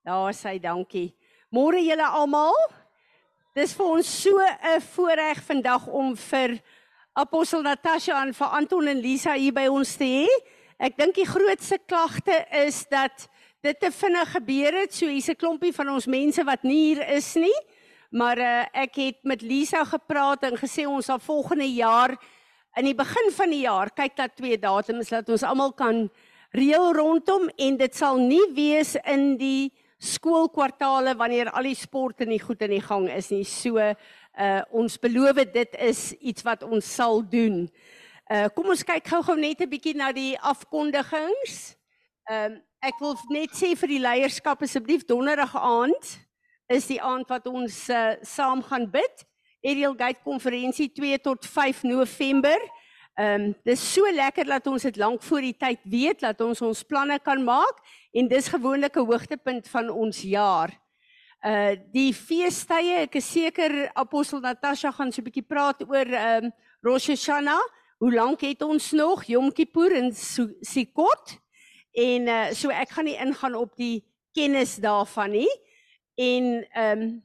Daar sê dankie. Môre julle almal. Dis vir ons so 'n voorreg vandag om vir Apostel Natasha en vir Anton en Lisa hier by ons te hê. Ek dink die grootste klagte is dat dit te vinnig gebeur het. So hier's 'n klompie van ons mense wat nie hier is nie. Maar uh, ek het met Lisa gepraat en gesê ons sal volgende jaar in die begin van die jaar kyk dat twee datums dat ons almal kan reël rondom en dit sal nie wees in die skoolkwartale wanneer al die sport en die goed in die gang is nie. So uh ons beloof dit is iets wat ons sal doen. Uh kom ons kyk gou-gou net 'n bietjie na die afkondigings. Ehm um, ek wil net sê vir die leierskap asseblief donderdag aand is die aand wat ons uh, saam gaan bid. Ariel Gate konferensie 2 tot 5 November. Ehm um, dis so lekker dat ons dit lank voor die tyd weet dat ons ons planne kan maak en dis gewoonlik 'n hoogtepunt van ons jaar. Uh die feestydde, ek is seker apostel Natasha gaan so 'n bietjie praat oor ehm um, Rosh Hashanah. Hoe lank het ons nog? Yom Kippur en Sukkot. En uh so ek gaan nie ingaan op die kennis daarvan nie. En ehm um,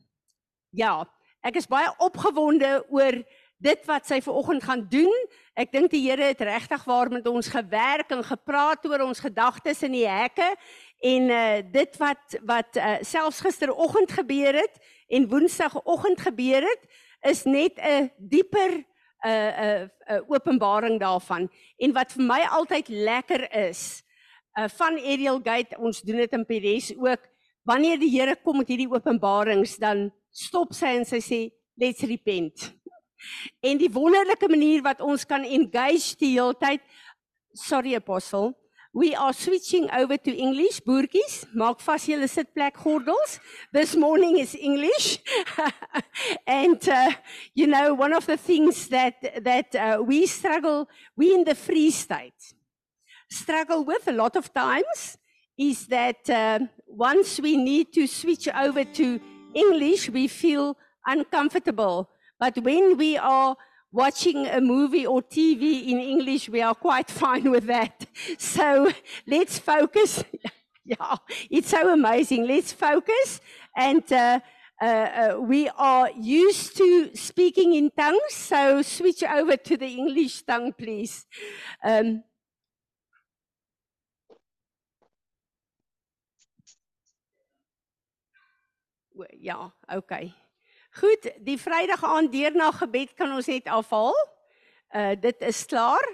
ja, ek is baie opgewonde oor dit wat sy ver oggend gaan doen. Ek dink die Here het regtig waar met ons gewerk en gepraat oor ons gedagtes in die hekke en uh dit wat wat uh, selfs gisteroggend gebeur het en woensdagoggend gebeur het is net 'n dieper 'n uh, 'n uh, uh, openbaring daarvan en wat vir my altyd lekker is uh van Ariel Gate ons doen dit in Peres ook wanneer die Here kom met hierdie openbarings dan stop sy en sy sê let's repent En die wonderlike manier wat ons kan engage die hele tyd. Sorry apostle. We are switching over to English. Boertjies, maak vas julle sitplek gordels. This morning is English. and uh, you know one of the things that that uh, we struggle we in the free state struggle with a lot of times is that uh, once we need to switch over to English we feel uncomfortable But when we are watching a movie or TV in English, we are quite fine with that. So let's focus. yeah, it's so amazing. Let's focus. And uh, uh, uh, we are used to speaking in tongues, so switch over to the English tongue, please. Um, yeah, okay. Goed, die Vrydag aand deernag gebed kan ons net afhaal. Uh dit is klaar.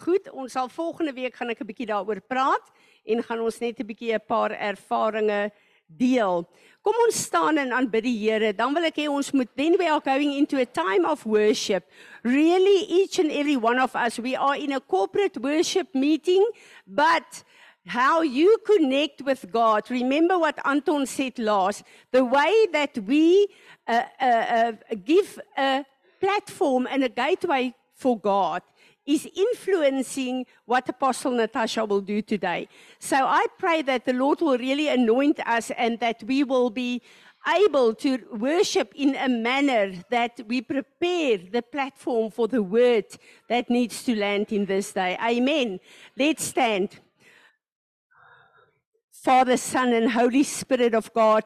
Goed, ons sal volgende week gaan ek 'n bietjie daaroor praat en gaan ons net 'n bietjie 'n paar ervarings deel. Kom ons staan en aanbid die Here. Dan wil ek hê ons moet then we are going into a time of worship. Really each and every one of us we are in a corporate worship meeting, but how you connect with God. Remember what Anton said last. The way that we uh, uh, uh, give a platform and a gateway for God is influencing what Apostle Natasha will do today. So I pray that the Lord will really anoint us and that we will be able to worship in a manner that we prepare the platform for the word that needs to land in this day. Amen. Let's stand. Father, Son, and Holy Spirit of God,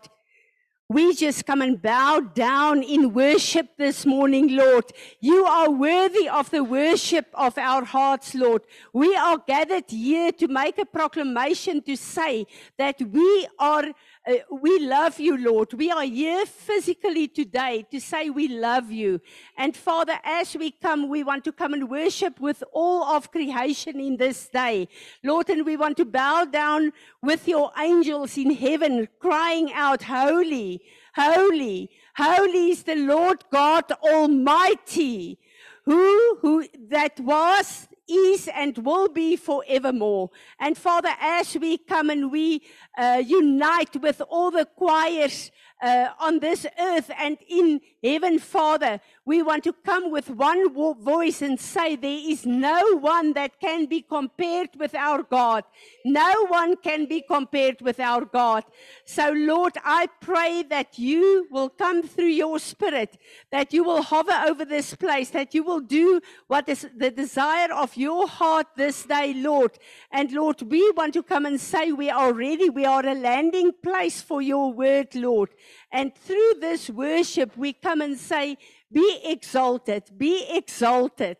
we just come and bow down in worship this morning, Lord. You are worthy of the worship of our hearts, Lord. We are gathered here to make a proclamation to say that we are uh, we love you, Lord. We are here physically today to say we love you. And Father, as we come, we want to come and worship with all of creation in this day. Lord, and we want to bow down with your angels in heaven, crying out, Holy, holy, holy is the Lord God Almighty, who, who that was, is and will be forevermore. And Father, as we come and we uh, unite with all the choirs uh, on this earth and in heaven, Father, we want to come with one voice and say, There is no one that can be compared with our God. No one can be compared with our God. So, Lord, I pray that you will come through your spirit, that you will hover over this place, that you will do what is the desire of your heart this day, Lord. And Lord, we want to come and say, We are ready. We are a landing place for your word, Lord. And through this worship, we come and say, Be exalted, be exalted.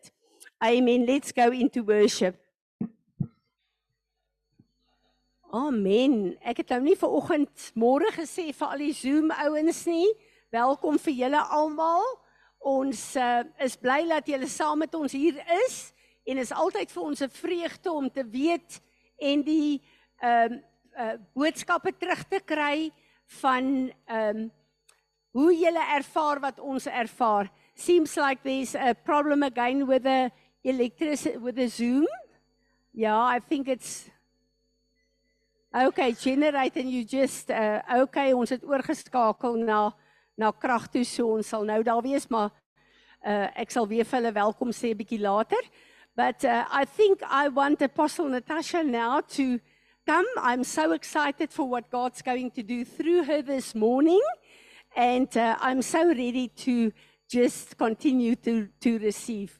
Amen. Let's go into worship. Amen. Ek het nou nie ver oggend môre gesê vir al die Zoom ouens nie. Welkom vir julle almal. Ons uh, is bly dat julle saam met ons hier is en is altyd vir ons 'n vreugde om te weet en die ehm uh, uh, boodskappe terug te kry van ehm um, hoe julle ervaar wat ons ervaar. Seems like there's a problem again with the electricity with the Zoom. Yeah, I think it's Okay, generate and you just uh okay, ons het oorgeskakel na na krag toe so ons sal nou daar wees, maar uh ek sal weer vir hulle welkom sê 'n bietjie later. But uh, I think I want Apostle Natasha now to come. I'm so excited for what God's going to do through her this morning. And uh, I'm so ready to just continue to, to receive.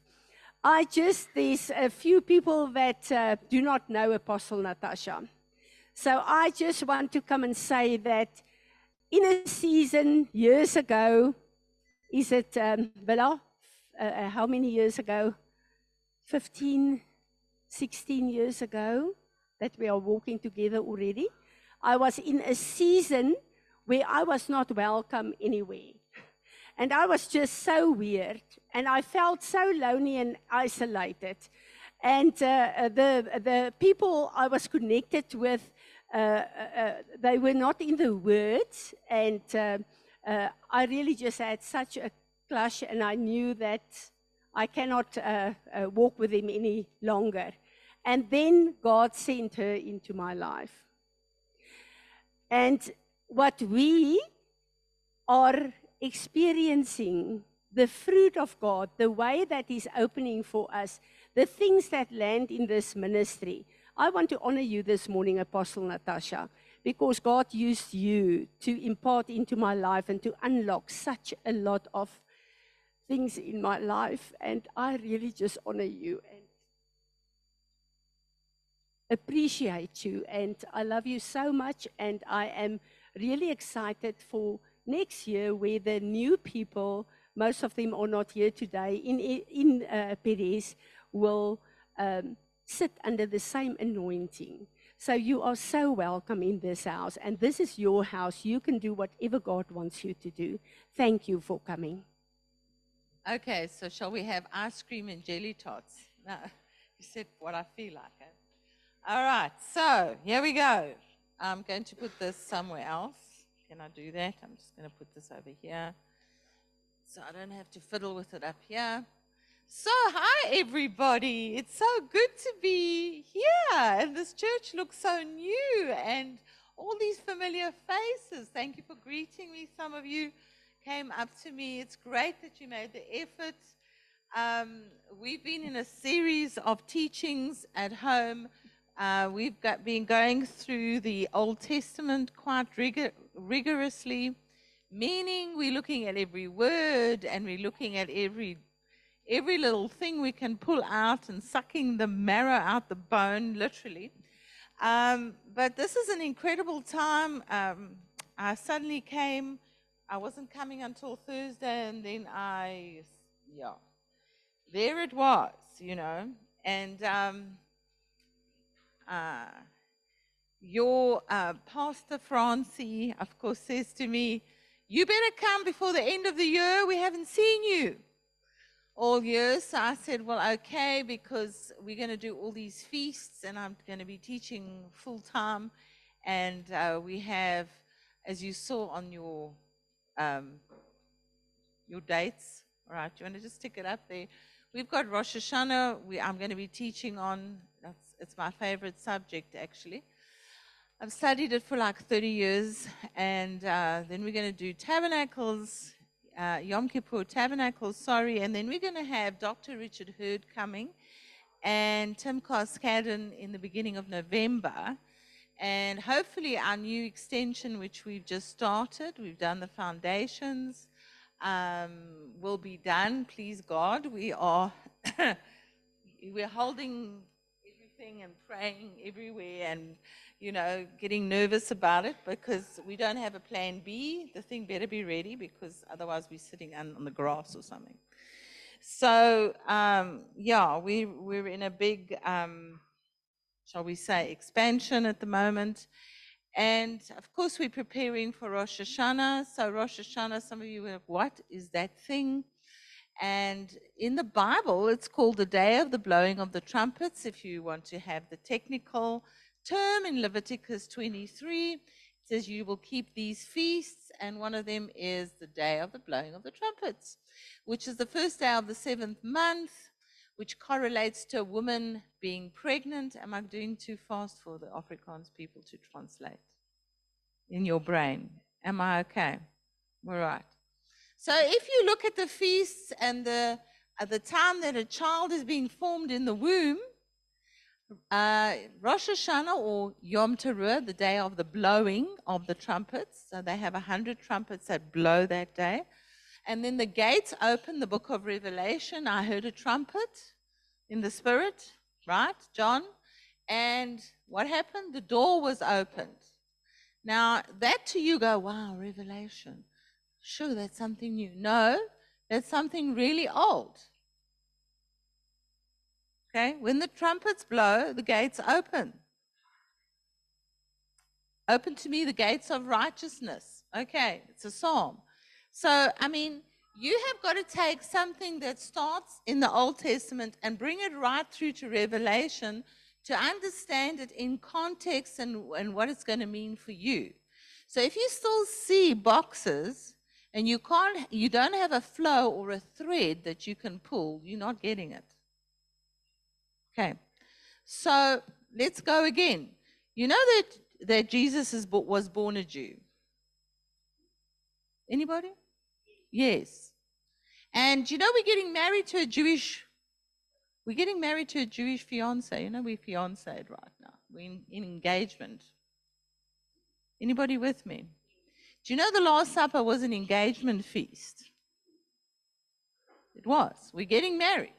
I just, there's a few people that uh, do not know Apostle Natasha. So I just want to come and say that in a season years ago, is it, um, uh, uh how many years ago? 15, 16 years ago that we are walking together already. I was in a season where I was not welcome anywhere. And I was just so weird. And I felt so lonely and isolated. And uh, the, the people I was connected with, uh, uh, uh they were not in the words. And uh, uh, I really just had such a clash. And I knew that I cannot uh, uh, walk with him any longer. And then God sent her into my life. And what we are experiencing, the fruit of God, the way that He's opening for us, the things that land in this ministry. I want to honor you this morning, Apostle Natasha, because God used you to impart into my life and to unlock such a lot of things in my life, and I really just honor you and appreciate you. And I love you so much, and I am really excited for next year where the new people, most of them are not here today, in, in uh, Perez, will um, sit under the same anointing. So you are so welcome in this house, and this is your house. You can do whatever God wants you to do. Thank you for coming. Okay, so shall we have ice cream and jelly tots? No, you said what I feel like. Eh? All right, so here we go. I'm going to put this somewhere else. Can I do that? I'm just going to put this over here. So I don't have to fiddle with it up here. So, hi everybody. It's so good to be here. And this church looks so new and all these familiar faces. Thank you for greeting me, some of you came up to me. It's great that you made the effort. Um, we've been in a series of teachings at home. Uh, we've got, been going through the Old Testament quite rigor, rigorously, meaning we're looking at every word and we're looking at every every little thing we can pull out and sucking the marrow out the bone, literally. Um, but this is an incredible time. Um, I suddenly came I wasn't coming until Thursday, and then I, yeah, there it was, you know. And um, uh, your uh, pastor, Francie, of course, says to me, You better come before the end of the year. We haven't seen you all year. So I said, Well, okay, because we're going to do all these feasts, and I'm going to be teaching full time. And uh, we have, as you saw on your um, your dates. All right, you want to just stick it up there? We've got Rosh Hashanah. We, I'm going to be teaching on. It's my favorite subject actually. I've studied it for like 30 years, and uh, then we're going to do tabernacles, uh, Yom Kippur tabernacles. Sorry, and then we're going to have Dr. Richard Hurd coming, and Tim Cascadden in the beginning of November. And hopefully, our new extension, which we've just started, we've done the foundations, um, will be done. Please God, we are we're holding and praying everywhere, and you know, getting nervous about it because we don't have a plan B. The thing better be ready because otherwise we're sitting on, on the grass or something. So, um, yeah, we, we're in a big, um, shall we say, expansion at the moment. And of course, we're preparing for Rosh Hashanah. So, Rosh Hashanah, some of you are like, what is that thing? And in the Bible, it's called the day of the blowing of the trumpets, if you want to have the technical term in Leviticus 23. It says, You will keep these feasts, and one of them is the day of the blowing of the trumpets, which is the first day of the seventh month, which correlates to a woman being pregnant. Am I doing too fast for the Afrikaans people to translate in your brain? Am I okay? All right. So if you look at the feasts and the at the time that a child is being formed in the womb, uh, Rosh Hashanah or Yom Teruah, the day of the blowing of the trumpets. So they have a hundred trumpets that blow that day. And then the gates open, the book of Revelation. I heard a trumpet in the spirit, right, John? And what happened? The door was opened. Now, that to you go, wow, Revelation. Sure, that's something new. No, that's something really old. Okay, when the trumpets blow, the gates open. Open to me the gates of righteousness. Okay, it's a psalm. So, I mean, you have got to take something that starts in the Old Testament and bring it right through to Revelation to understand it in context and, and what it's going to mean for you. So, if you still see boxes and you can't, you don't have a flow or a thread that you can pull, you're not getting it. Okay. So let's go again. You know that, that Jesus is, was born a Jew? Anybody? Yes. And you know we're getting married to a Jewish, we're getting married to a Jewish fiance. You know we're fianced right now. We're in, in engagement. Anybody with me? Do you know the Last Supper was an engagement feast? It was. We're getting married.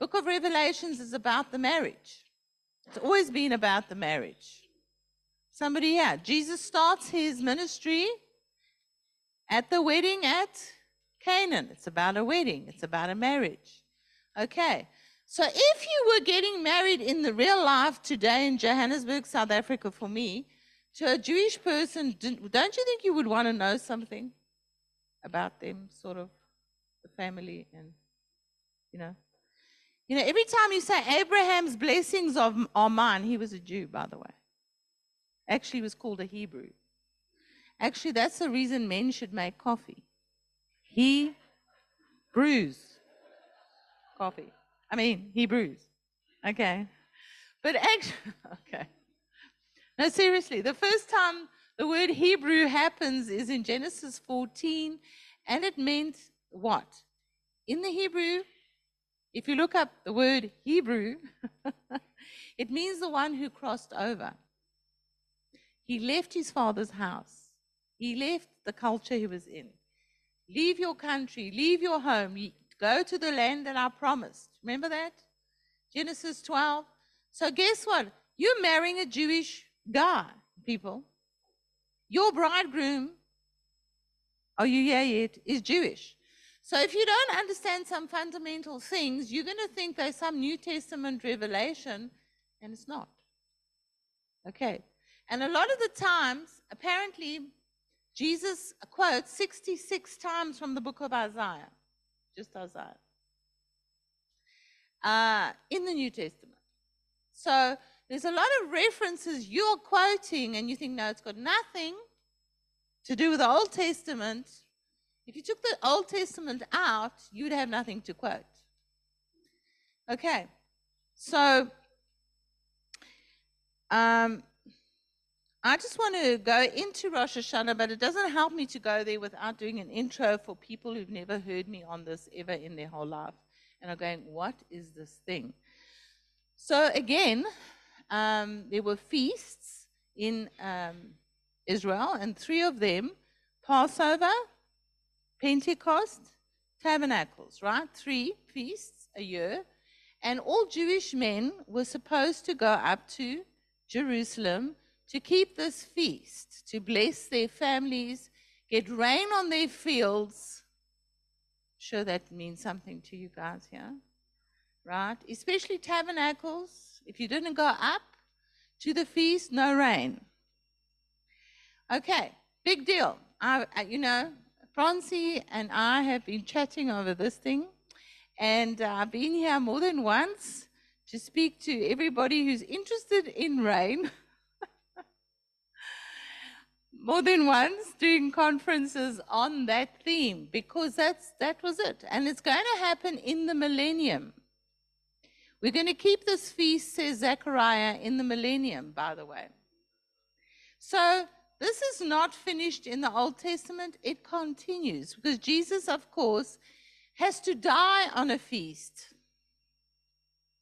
Book of Revelations is about the marriage. It's always been about the marriage. Somebody here. Jesus starts his ministry at the wedding at Canaan. It's about a wedding, it's about a marriage. Okay. So if you were getting married in the real life today in Johannesburg, South Africa, for me, to a Jewish person, don't you think you would want to know something about them, sort of the family and, you know? You know, every time you say Abraham's blessings are mine, he was a Jew, by the way. Actually, he was called a Hebrew. Actually, that's the reason men should make coffee. He brews coffee. I mean, he brews. Okay. But actually, okay. No, seriously, the first time the word Hebrew happens is in Genesis 14, and it meant what? In the Hebrew, if you look up the word Hebrew, it means the one who crossed over. He left his father's house, he left the culture he was in. Leave your country, leave your home, go to the land that I promised. Remember that? Genesis 12. So, guess what? You're marrying a Jewish guy, people. Your bridegroom, are you here yet, is Jewish. So if you don't understand some fundamental things, you're going to think there's some New Testament revelation, and it's not. Okay. And a lot of the times, apparently, Jesus quotes 66 times from the book of Isaiah, just Isaiah, uh, in the New Testament. So there's a lot of references you're quoting, and you think, no, it's got nothing to do with the Old Testament if you took the Old Testament out, you would have nothing to quote. Okay, so um, I just want to go into Rosh Hashanah, but it doesn't help me to go there without doing an intro for people who've never heard me on this ever in their whole life and are going, What is this thing? So, again, um, there were feasts in um, Israel, and three of them Passover, Pentecost, tabernacles, right? Three feasts a year. And all Jewish men were supposed to go up to Jerusalem to keep this feast, to bless their families, get rain on their fields. Sure, that means something to you guys here, right? Especially tabernacles. If you didn't go up to the feast, no rain. Okay, big deal. I, you know, Francie and I have been chatting over this thing, and I've been here more than once to speak to everybody who's interested in rain. more than once doing conferences on that theme because that's that was it and it's going to happen in the millennium we're going to keep this feast says zechariah in the millennium by the way. So this is not finished in the old testament. It continues because jesus of course has to die on a feast.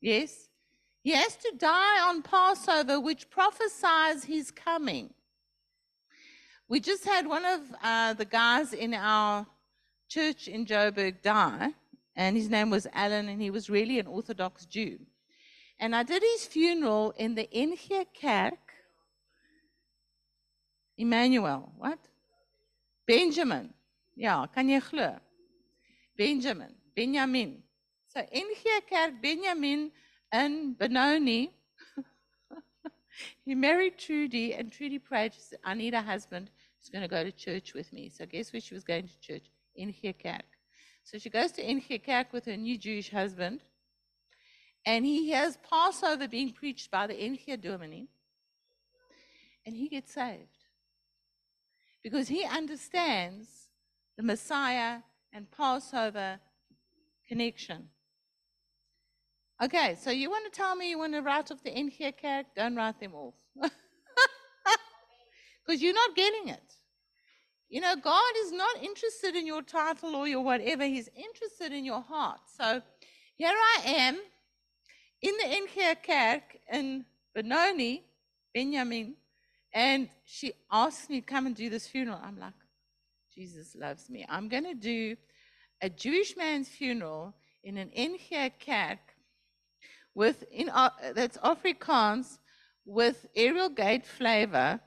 Yes? He has to die on passover which prophesies his coming. We just had one of uh, the guys in our church in Joburg die, and his name was Alan, and he was really an Orthodox Jew. And I did his funeral in the NG Kerk. Emmanuel, what? Benjamin. Yeah, jy glo? Benjamin, Benjamin. So NG Kerk Benjamin and Benoni. he married Trudy, and Trudy prayed, she said, I need a husband who's going to go to church with me. So guess where she was going to church? In Kerk. So she goes to Kerk with her new Jewish husband, and he hears Passover being preached by the NG Dominee, and he gets saved. Because he understands the Messiah and Passover connection. Okay, so you want to tell me you want to write off the Kerk? Don't write them off. Because you're not getting it. You know, God is not interested in your title or your whatever, He's interested in your heart. So here I am in the NG Kerk in Benoni, Benjamin, and she asked me to come and do this funeral. I'm like, Jesus loves me. I'm going to do a Jewish man's funeral in an NG Kerk with, in, uh, that's Afrikaans with Ariel Gate flavor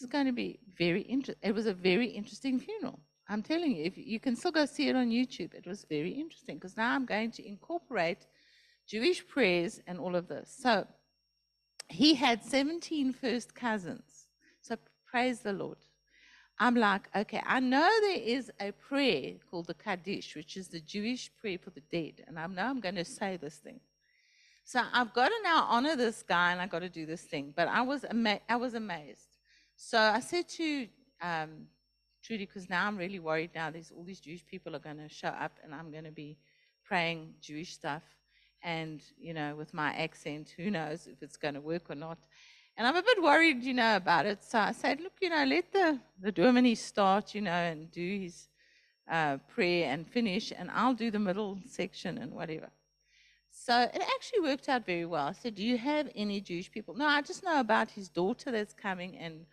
this is going to be very interesting. It was a very interesting funeral. I'm telling you, if you can still go see it on YouTube, it was very interesting because now I'm going to incorporate Jewish prayers and all of this. So he had 17 first cousins. So praise the Lord. I'm like, okay, I know there is a prayer called the Kaddish, which is the Jewish prayer for the dead. And I know I'm going to say this thing. So I've got to now honor this guy and I've got to do this thing. But I was, ama- I was amazed. So I said to um, Trudy, because now I'm really worried now, there's all these Jewish people are going to show up and I'm going to be praying Jewish stuff. And, you know, with my accent, who knows if it's going to work or not. And I'm a bit worried, you know, about it. So I said, look, you know, let the, the Dominee start, you know, and do his uh, prayer and finish, and I'll do the middle section and whatever. So it actually worked out very well. I said, do you have any Jewish people? No, I just know about his daughter that's coming and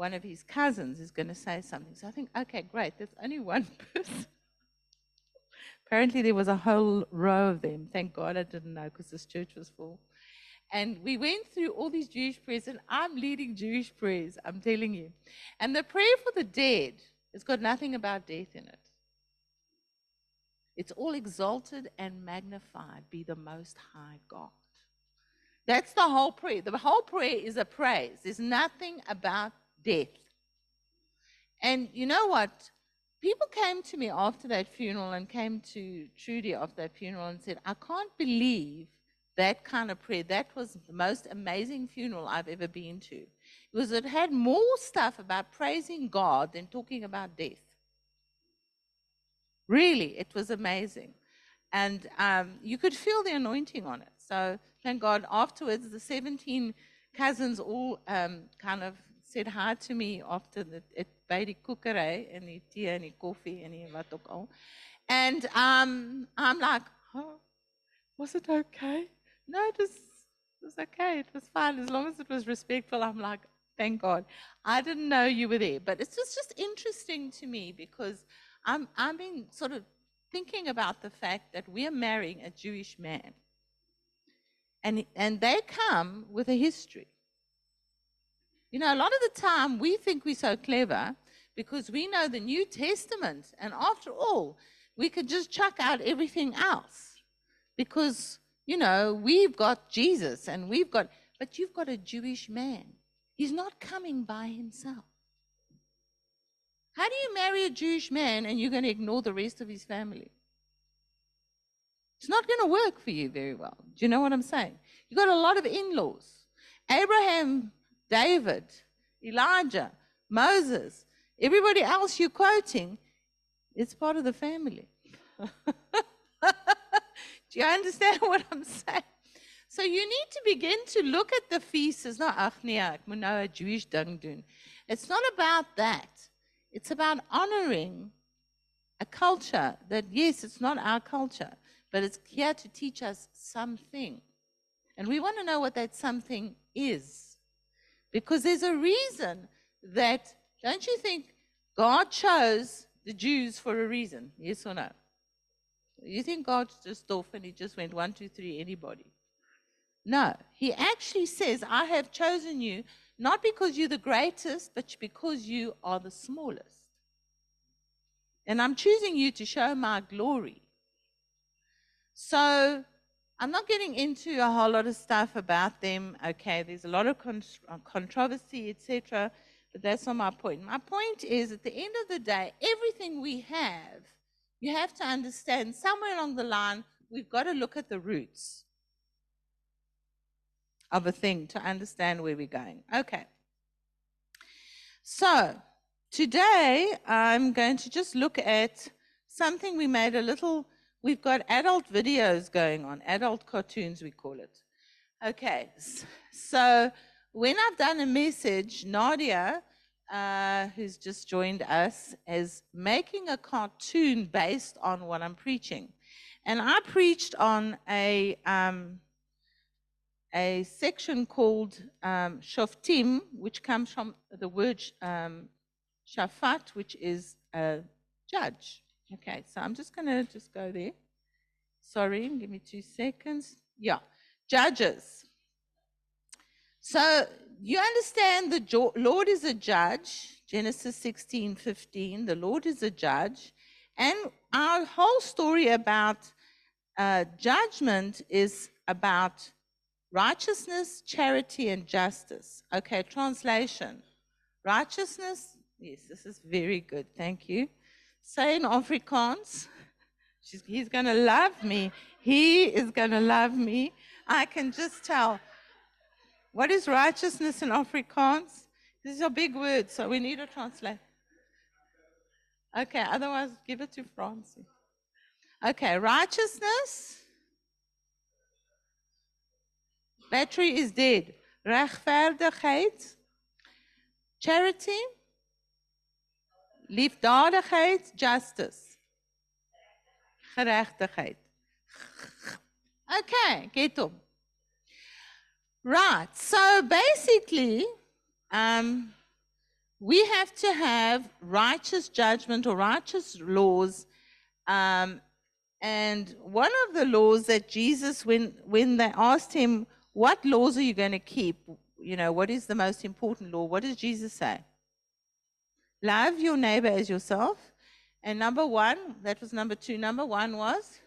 one of his cousins is going to say something. So I think, okay, great, there's only one person. Apparently, there was a whole row of them. Thank God I didn't know because this church was full. And we went through all these Jewish prayers, and I'm leading Jewish prayers, I'm telling you. And the prayer for the dead has got nothing about death in it. It's all exalted and magnified be the Most High God. That's the whole prayer. The whole prayer is a praise. There's nothing about death. And you know what? People came to me after that funeral and came to Trudy after that funeral and said, I can't believe that kind of prayer. That was the most amazing funeral I've ever been to. Because it had more stuff about praising God than talking about death. Really, it was amazing. And um, you could feel the anointing on it. So thank God. Afterwards, the 17 cousins all um, kind of said hi to me after the, it, by cookery and the tea and the coffee and the wat ook al. And um, I'm like, oh, was it okay? No, it was, it was okay. It was fine. As long as it was respectful, I'm like, thank God. I didn't know you were there. But it's just, just interesting to me because I'm, I've been sort of thinking about the fact that we're marrying a Jewish man. And, and they come with a history. You know, a lot of the time we think we're so clever because we know the New Testament. And after all, we could just chuck out everything else because, you know, we've got Jesus and we've got, but you've got a Jewish man. He's not coming by himself. How do you marry a Jewish man and you're going to ignore the rest of his family? It's not going to work for you very well. Do you know what I'm saying? You've got a lot of in laws. Abraham, David, Elijah, Moses, everybody else you're quoting, it's part of the family. Do you understand what I'm saying? So you need to begin to look at the feast as not nou 'n Jewish ding doen. It's not about that. It's about honoring a culture that yes, it's not our culture, but it's here to teach us something. And we want to know what that something is. Because there's a reason that, don't you think God chose the Jews for a reason? Yes or no? You think God just off and he just went one, two, three, anybody? No. He actually says, I have chosen you not because you're the greatest, but because you are the smallest. And I'm choosing you to show my glory. So I'm not getting into a whole lot of stuff about them. Okay, there's a lot of uh, controversy, etc. But that's not my point. My point is, at the end of the day, everything we have, you have to understand somewhere along the line, we've got to look at the roots of a thing to understand where we're going. Okay. So, today I'm going to just look at something we made a little We've got adult videos going on, adult cartoons, we call it. Okay, so when I've done a message, Nadia, uh, who's just joined us, is making a cartoon based on what I'm preaching. And I preached on a, um, a section called um, Shoftim, which comes from the word um, Shafat, which is a judge. Okay, so I'm just going to just go there. Sorry, give me two seconds. Yeah, Judges. So you understand the Lord is a judge, Genesis 16, 15. The Lord is a judge. And our whole story about uh, judgment is about righteousness, charity, and justice. Okay, translation. Righteousness, yes, this is very good. Thank you. Say in Afrikaans, he's going to love me. He is going to love me. I can just tell. What is righteousness in Afrikaans? This is a big word, so we need a translate. Okay, otherwise, give it to Francie. Okay, righteousness. Battery is dead. Rechtvaardigheid. Charity. Liefdadigheid, justice. Gerechtigheid. Okay, get up. Right, so basically, um, we have to have righteous judgment or righteous laws. Um, and one of the laws that Jesus, when, when they asked him, What laws are you going to keep? You know, what is the most important law? What does Jesus say? Love your neighbor as yourself. And number one, that was number two. Number one was,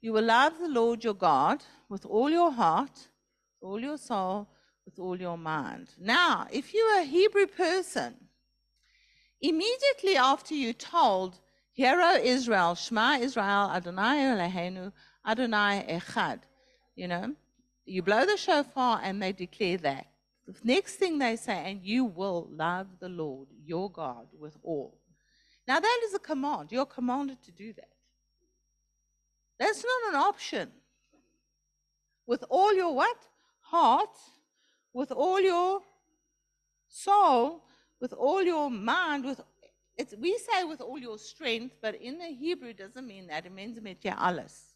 you will love the Lord your God with all your heart, all your soul, with all your mind. Now, if you're a Hebrew person, immediately after you told, Hear, O Israel, Shema Israel, Adonai Eloheinu, Adonai Echad, you know, you blow the shofar and they declare that. The next thing they say, and you will love the Lord your God with all. Now, that is a command. You're commanded to do that. That's not an option. With all your what? Heart, with all your soul, with all your mind, with it's, we say with all your strength, but in the Hebrew it doesn't mean that. It means met alles.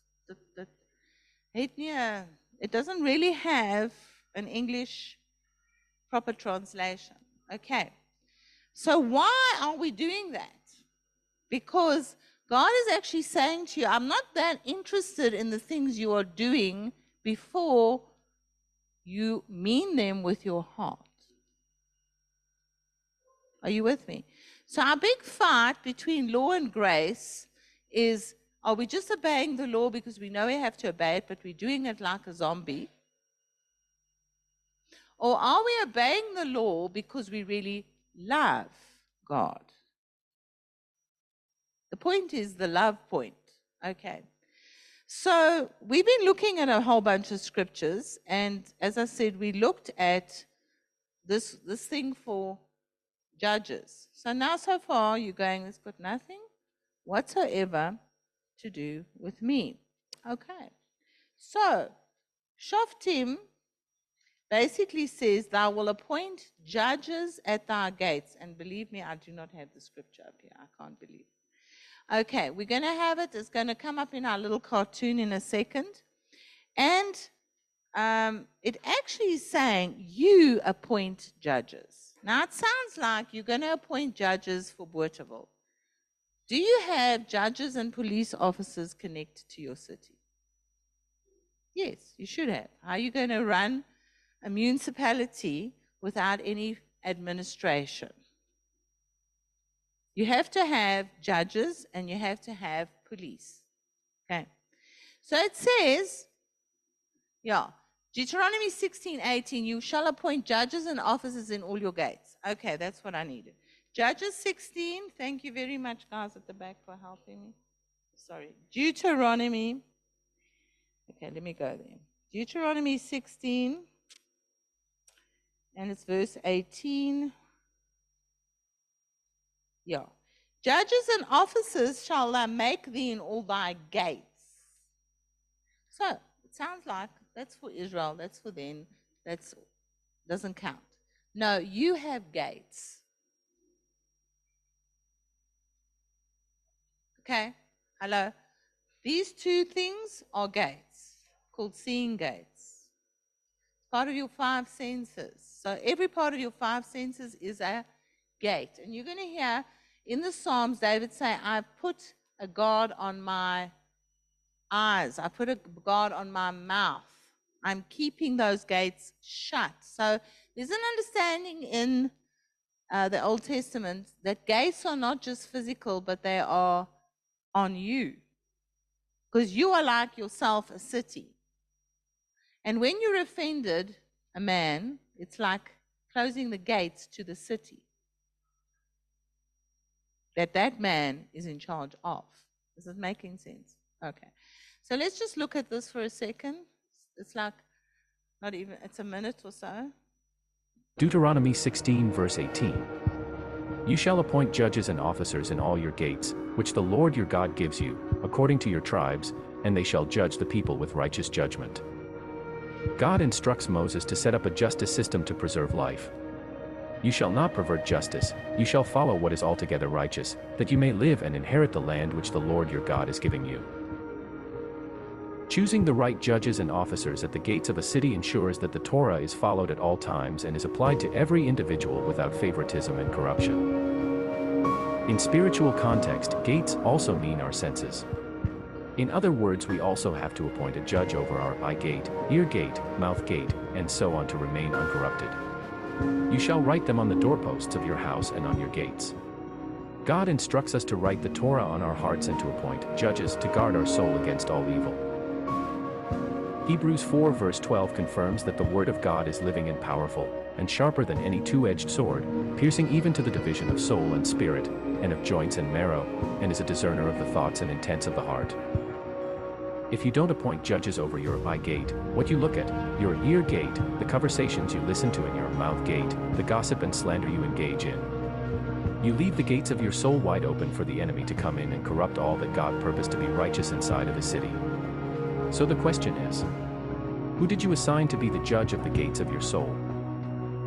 It doesn't really have an English proper translation. Okay. So, why are we doing that? Because God is actually saying to you, I'm not that interested in the things you are doing before you mean them with your heart. Are you with me? So, our big fight between law and grace is are we just obeying the law because we know we have to obey it, but we're doing it like a zombie? Or are we obeying the law because we really love God? The point is the love point. Okay. So we've been looking at a whole bunch of scriptures, and as I said, we looked at this this thing for judges. So now so far you're going, it's got nothing whatsoever to do with me. Okay. So Shoftim basically says, Thou will appoint judges at thy gates. And believe me, I do not have the scripture up here. I can't believe Okay, we're going to have it. It's going to come up in our little cartoon in a second. And um, it actually is saying you appoint judges. Now, it sounds like you're going to appoint judges for Bothaville. Do you have judges and police officers connected to your city? Yes, you should have. How are you going to run a municipality without any administration? You have to have judges and you have to have police. Okay. So it says, yeah, Deuteronomy 16, 18, you shall appoint judges and officers in all your gates. Okay, that's what I needed. Judges 16, thank you very much, guys at the back, for helping me. Sorry. Deuteronomy, okay, let me go there. Deuteronomy 16, and it's verse 18. Yeah. Judges and officers shall thou make thee in all thy gates. So it sounds like that's for Israel, that's for them, that's doesn't count. No, you have gates. Okay? Hello? These two things are gates called seeing gates. Part of your five senses. So every part of your five senses is a gate. And you're going to hear in the Psalms, David say, I put a guard on my eyes, I put a guard on my mouth. I'm keeping those gates shut. So there's an understanding in uh, the Old Testament that gates are not just physical, but they are on you. Because you are like yourself a city. And when you're offended a man, it's like closing the gates to the city that that man is in charge of. Is it making sense? Okay. So let's just look at this for a second. It's like not even, it's a minute or so. Deuteronomy 16, verse 18. You shall appoint judges and officers in all your gates, which the Lord your God gives you, according to your tribes, and they shall judge the people with righteous judgment. God instructs Moses to set up a justice system to preserve life, you shall not pervert justice, you shall follow what is altogether righteous, that you may live and inherit the land which the Lord your God is giving you. Choosing the right judges and officers at the gates of a city ensures that the Torah is followed at all times and is applied to every individual without favoritism and corruption. In spiritual context, gates also mean our senses. In other words, we also have to appoint a judge over our eye gate, ear gate, mouth gate, and so on to remain uncorrupted. You shall write them on the doorposts of your house and on your gates. God instructs us to write the Torah on our hearts and to appoint judges to guard our soul against all evil. Hebrews 4 verse 12 confirms that the Word of God is living and powerful, and sharper than any two-edged sword, piercing even to the division of soul and spirit, and of joints and marrow, and is a discerner of the thoughts and intents of the heart. If you don't appoint judges over your eye gate, what you look at, your ear gate, the conversations you listen to in your mouth gate, the gossip and slander you engage in, you leave the gates of your soul wide open for the enemy to come in and corrupt all that God purposed to be righteous inside of his city. So the question is, who did you assign to be the judge of the gates of your soul?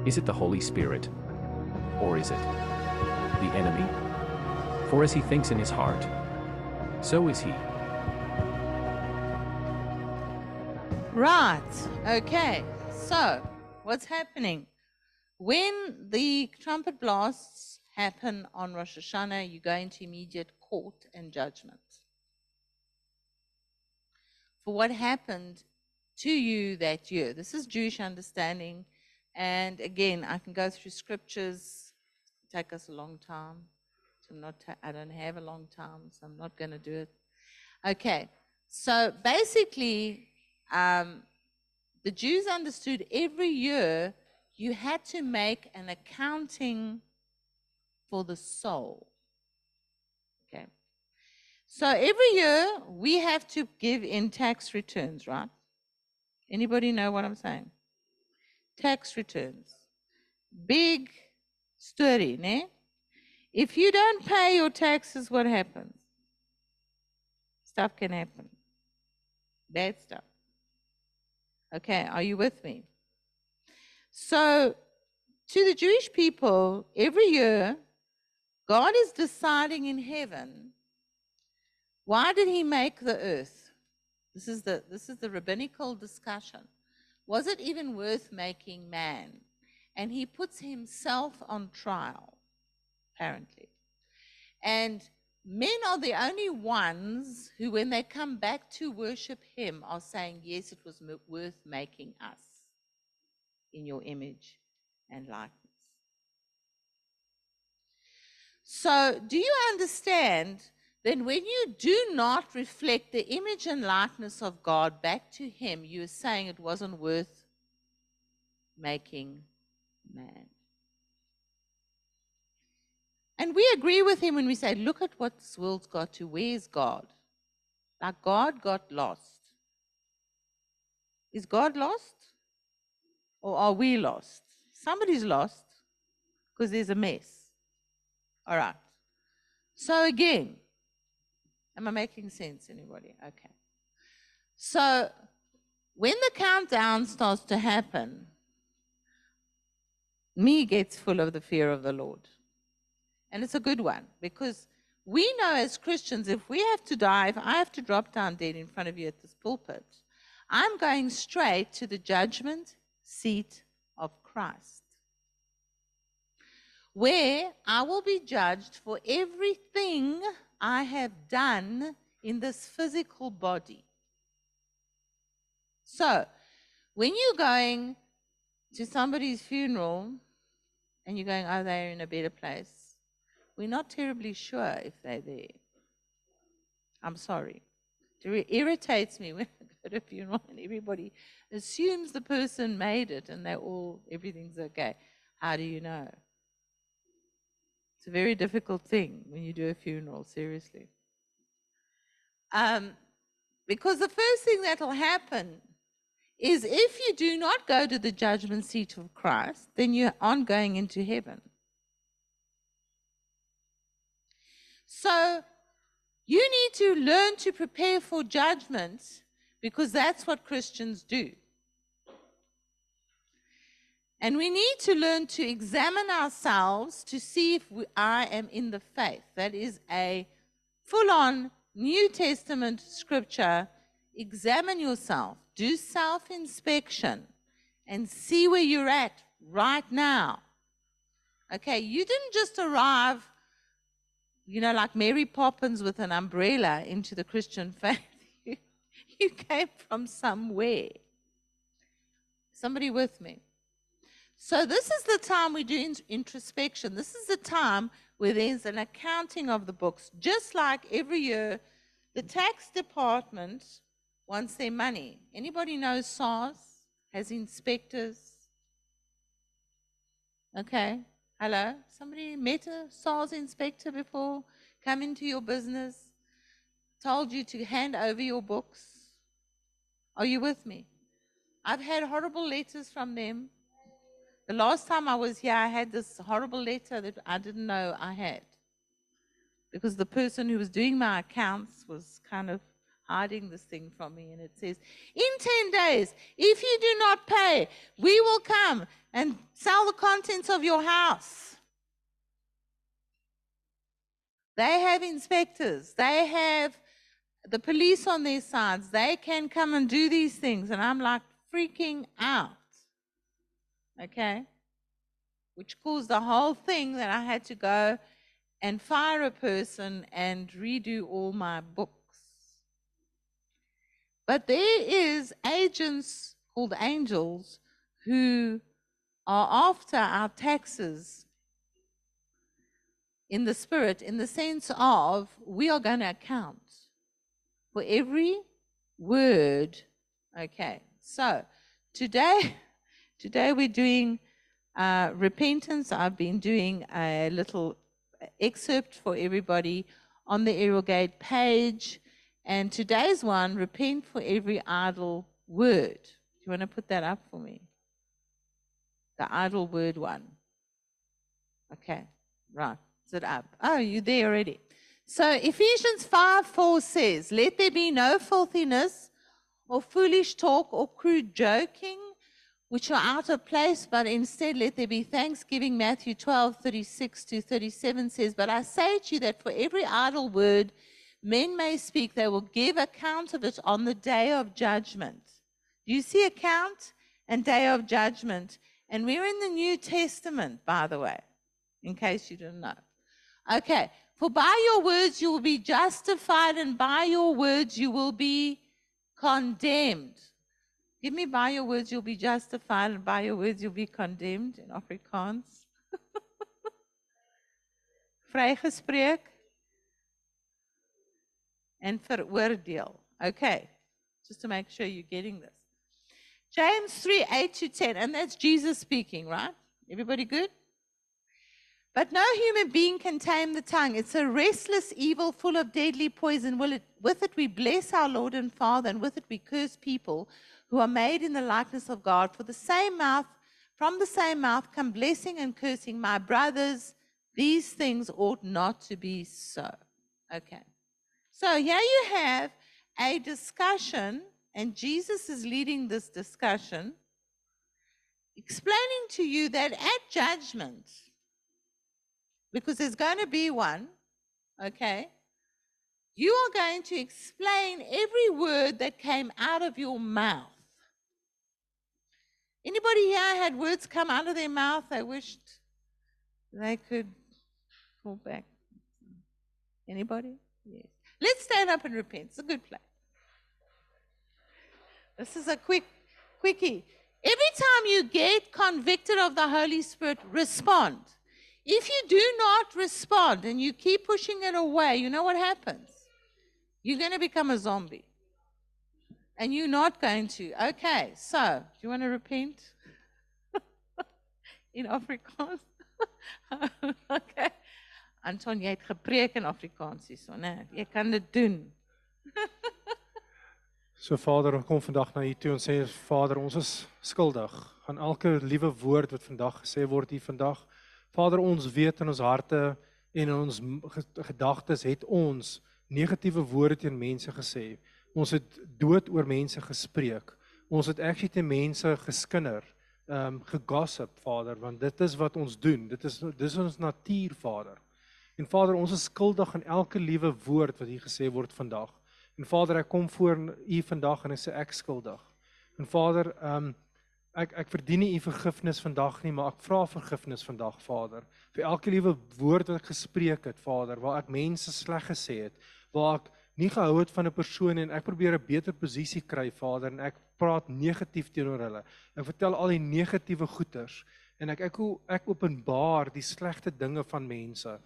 Is it the Holy Spirit? Or is it the enemy? For as he thinks in his heart, so is he. Right. Okay. So, what's happening? When the trumpet blasts happen on Rosh Hashanah, you go into immediate court and judgment for what happened to you that year. This is Jewish understanding. And again, I can go through scriptures take us a long time. I'm not ta- I don't have a long time, so I'm not going to do it. Okay, so basically, um, the Jews understood every year you had to make an accounting for the soul. Okay. So every year we have to give in tax returns, right? Anybody know what I'm saying? Tax returns. Big story, ne? If you don't pay your taxes, what happens? Stuff can happen. Bad stuff. Okay, are you with me? So, to the Jewish people, every year, God is deciding in heaven why did he make the earth? This is the, this is the rabbinical discussion. Was it even worth making man? And he puts himself on trial, apparently. And men are the only ones who, when they come back to worship him, are saying, Yes, it was worth making us in your image and likeness. So, do you understand then when you do not reflect the image and likeness of God back to Him, you're saying it wasn't worth making man. And we agree with him when we say, look at what this world's got to. Where's God? Like God got lost. Is God lost? Or are we lost? Somebody's lost because there's a mess. All right. So again, Am I making sense, anybody? Okay. So when the countdown starts to happen, me gets full of the fear of the Lord. And it's a good one because we know as Christians, if we have to die, if I have to drop down dead in front of you at this pulpit, I'm going straight to the judgment seat of Christ, where I will be judged for everything I have done in this physical body. So, when you're going to somebody's funeral and you're going, oh, they're in a better place, we're not terribly sure if they're there. I'm sorry. It irritates me when I go to a funeral and everybody assumes the person made it and they're all, everything's okay. How do you know? It's a very difficult thing when you do a funeral, seriously. Um, because the first thing that will happen is if you do not go to the judgment seat of Christ, then you aren't going into heaven. So you need to learn to prepare for judgment because that's what Christians do. And we need to learn to examine ourselves to see if we, I am in the faith. That is a full on New Testament scripture. Examine yourself, do self inspection, and see where you're at right now. Okay, you didn't just arrive, you know, like Mary Poppins with an umbrella into the Christian faith. you came from somewhere. Somebody with me? So, this is the time we do introspection. This is the time where there's an accounting of the books. Just like every year, the tax department wants their money. Anybody knows SARS has inspectors? Okay. Hello? Somebody met a SARS inspector before? Come into your business? Told you to hand over your books? Are you with me? I've had horrible letters from them the last time I was here, I had this horrible letter that I didn't know I had. Because the person who was doing my accounts was kind of hiding this thing from me. And it says, In 10 days, if you do not pay, we will come and sell the contents of your house. They have inspectors, they have the police on their sides. They can come and do these things. And I'm like freaking out okay? Which caused the whole thing that I had to go and fire a person and redo all my books. But there is agents called angels who are after our taxes in the spirit in the sense of we are going to account for every word. Okay, so today, today we're doing uh, repentance. I've been doing a little excerpt for everybody on the Ariel Gate page. And today's one, repent for every idle word. Do you want to put that up for me? The idle word one. Okay, right. Is it up? Oh, you're there already. So Ephesians 5 4 says, Let there be no filthiness or foolish talk or crude joking, which are out of place, but instead let there be thanksgiving. Matthew 12 36 to 37 says, But I say to you that for every idle word men may speak, they will give account of it on the day of judgment. Do you see account and day of judgment? And we're in the New Testament, by the way, in case you didn't know. Okay, for by your words you will be justified, and by your words you will be condemned. Give me by your words you'll be justified, and by your words you'll be condemned in Afrikaans. Vrygespreek en veroordeel. Okay, just to make sure you're getting this. James 3 8 to 10, and that's Jesus speaking, right? Everybody good? But no human being can tame the tongue. It's a restless evil full of deadly poison. with it we bless our Lord and Father, and with it we curse people who are made in the likeness of God. For the same mouth, from the same mouth come blessing and cursing. My brothers, these things ought not to be so. Okay. So here you have a discussion, and Jesus is leading this discussion, explaining to you that at judgment, because there's going to be one, okay? You are going to explain every word that came out of your mouth. Anybody here had words come out of their mouth they wished they could pull back? Anybody? Let's stand up and repent. It's a good place. This is a quick quickie. Every time you get convicted of the Holy Spirit, respond. If you do not respond and you keep pushing it away, you know what happens? You're going to become a zombie. And you're not going to. Okay, so do you want to repent? in Afrikaans? okay. Anton, jy het gepreek in Afrikaans hierso, né? Jy kan dit doen. so Vader, ons kom vandag na U toe en sê Vader, ons is skuldig aan elke liewe woord wat vandag gesê word hier vandag. Vader, ons weet in ons harte en in ons gedagtes het ons negatiewe woorde teen mense gesê. Ons het dood oor mense gespreek. Ons het actually te mense geskinder, ehm um, gegossip, Vader, want dit is wat ons doen. Dit is dis ons natuur, Vader. En Vader, ons is skuldig aan elke liewe woord wat hier gesê word vandag. En Vader, ek kom voor U vandag en ek sê ek skuldig. En Vader, ehm um, ek ek verdien nie u vergifnis vandag nie, maar ek vra vergifnis vandag, Vader, vir elke liewe woord wat ek gespreek het, Vader, waar ek mense sleg gesê het, waar ek nie gehou het van 'n persoon en ek probeer 'n beter posisie kry, Vader, en ek praat negatief teenoor hulle. Ek vertel al die negatiewe goeters en ek ek ek openbaar die slegte dinge van mense.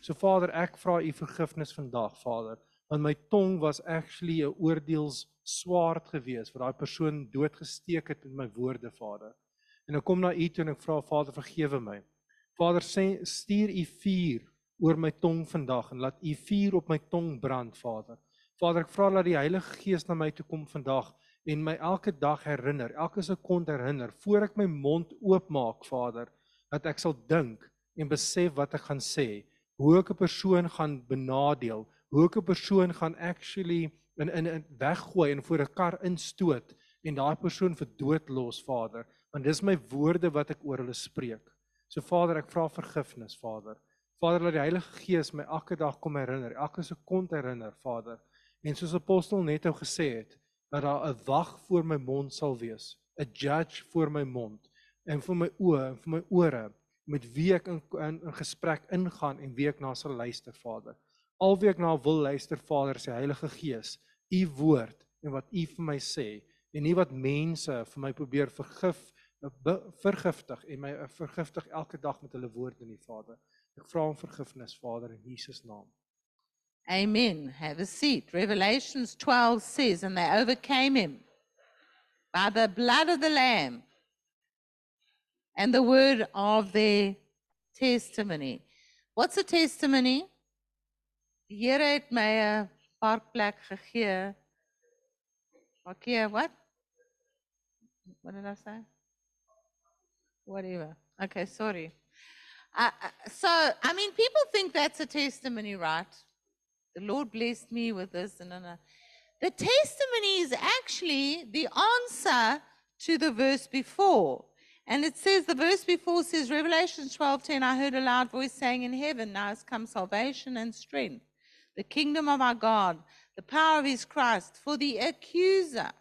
So Vader, ek vra u vergifnis vandag, Vader, want my tong was actually 'n oordeels swaard gewees vir daai persoon doodgesteek het met my woorde Vader. En ek kom na U toe en ek vra Vader vergewe my. Vader sê stuur U vuur oor my tong vandag en laat U vuur op my tong brand Vader. Vader ek vra dat die Heilige Gees na my toe kom vandag en my elke dag herinner, elke sekonde herinner voor ek my mond oopmaak Vader dat ek sal dink en besef wat ek gaan sê, hoe ek 'n persoon gaan benadeel, hoe ek 'n persoon gaan actually in in in weggooi en voor 'n kar instoot en daai persoon vir dood los, Vader, want dis my woorde wat ek oor hulle spreek. So Vader, ek vra vergifnis, Vader. Vader, laat die Heilige Gees my elke dag kom herinner, elke sekonde herinner, Vader. En soos apostel Netto gesê het, dat daar 'n wag voor my mond sal wees, 'n judge voor my mond en vir my oë en vir my ore met wie ek in in, in gesprek ingaan en wie ek na sal luister, Vader. Al wie ek na wil luister, Vader, se Heilige Gees u woord en wat u vir my sê en nie wat mense vir my probeer vergif vergiftig en my vergiftig elke dag met hulle woorde nie Vader. Ek vra om vergifnis, Vader, in Jesus naam. Amen. Have a seat. Revelations 12 says, And they overcame him by the blood of the Lamb and the word of their testimony. What's a testimony? Die Here het my 'n parkplek gegee. Okay, what? What did I say? Whatever. Okay, sorry. Uh, uh, so, I mean, people think that's a testimony, right? The Lord blessed me with this, and, and, and. the testimony is actually the answer to the verse before. And it says, the verse before says, Revelation 12:10, I heard a loud voice saying in heaven, Now has come salvation and strength, the kingdom of our God, the power of his Christ. For the accuser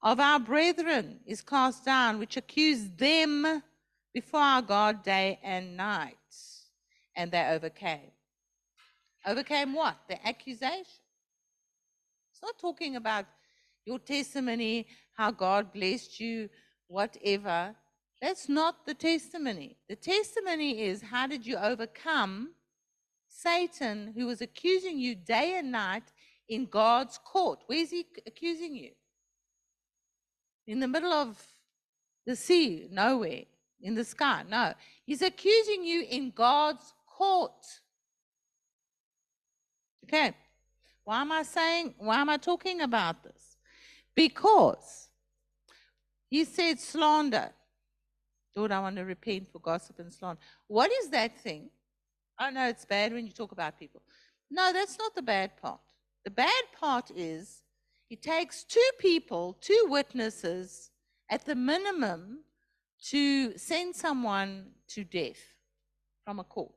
of our brethren is cast down, which accused them before our God day and night. And they overcame. Overcame what? The accusation. It's not talking about your testimony, how God blessed you, whatever. That's not the testimony. The testimony is how did you overcome Satan, who was accusing you day and night in God's court? Where's he accusing you? In the middle of the sea, nowhere. In the sky, no. He's accusing you in God's court. Okay. Why am I saying, why am I talking about this? Because he said slander. Lord, I want to repent for gossip and slander. What is that thing? I know it's bad when you talk about people. No, that's not the bad part. The bad part is it takes two people, two witnesses, at the minimum, to send someone to death from a court.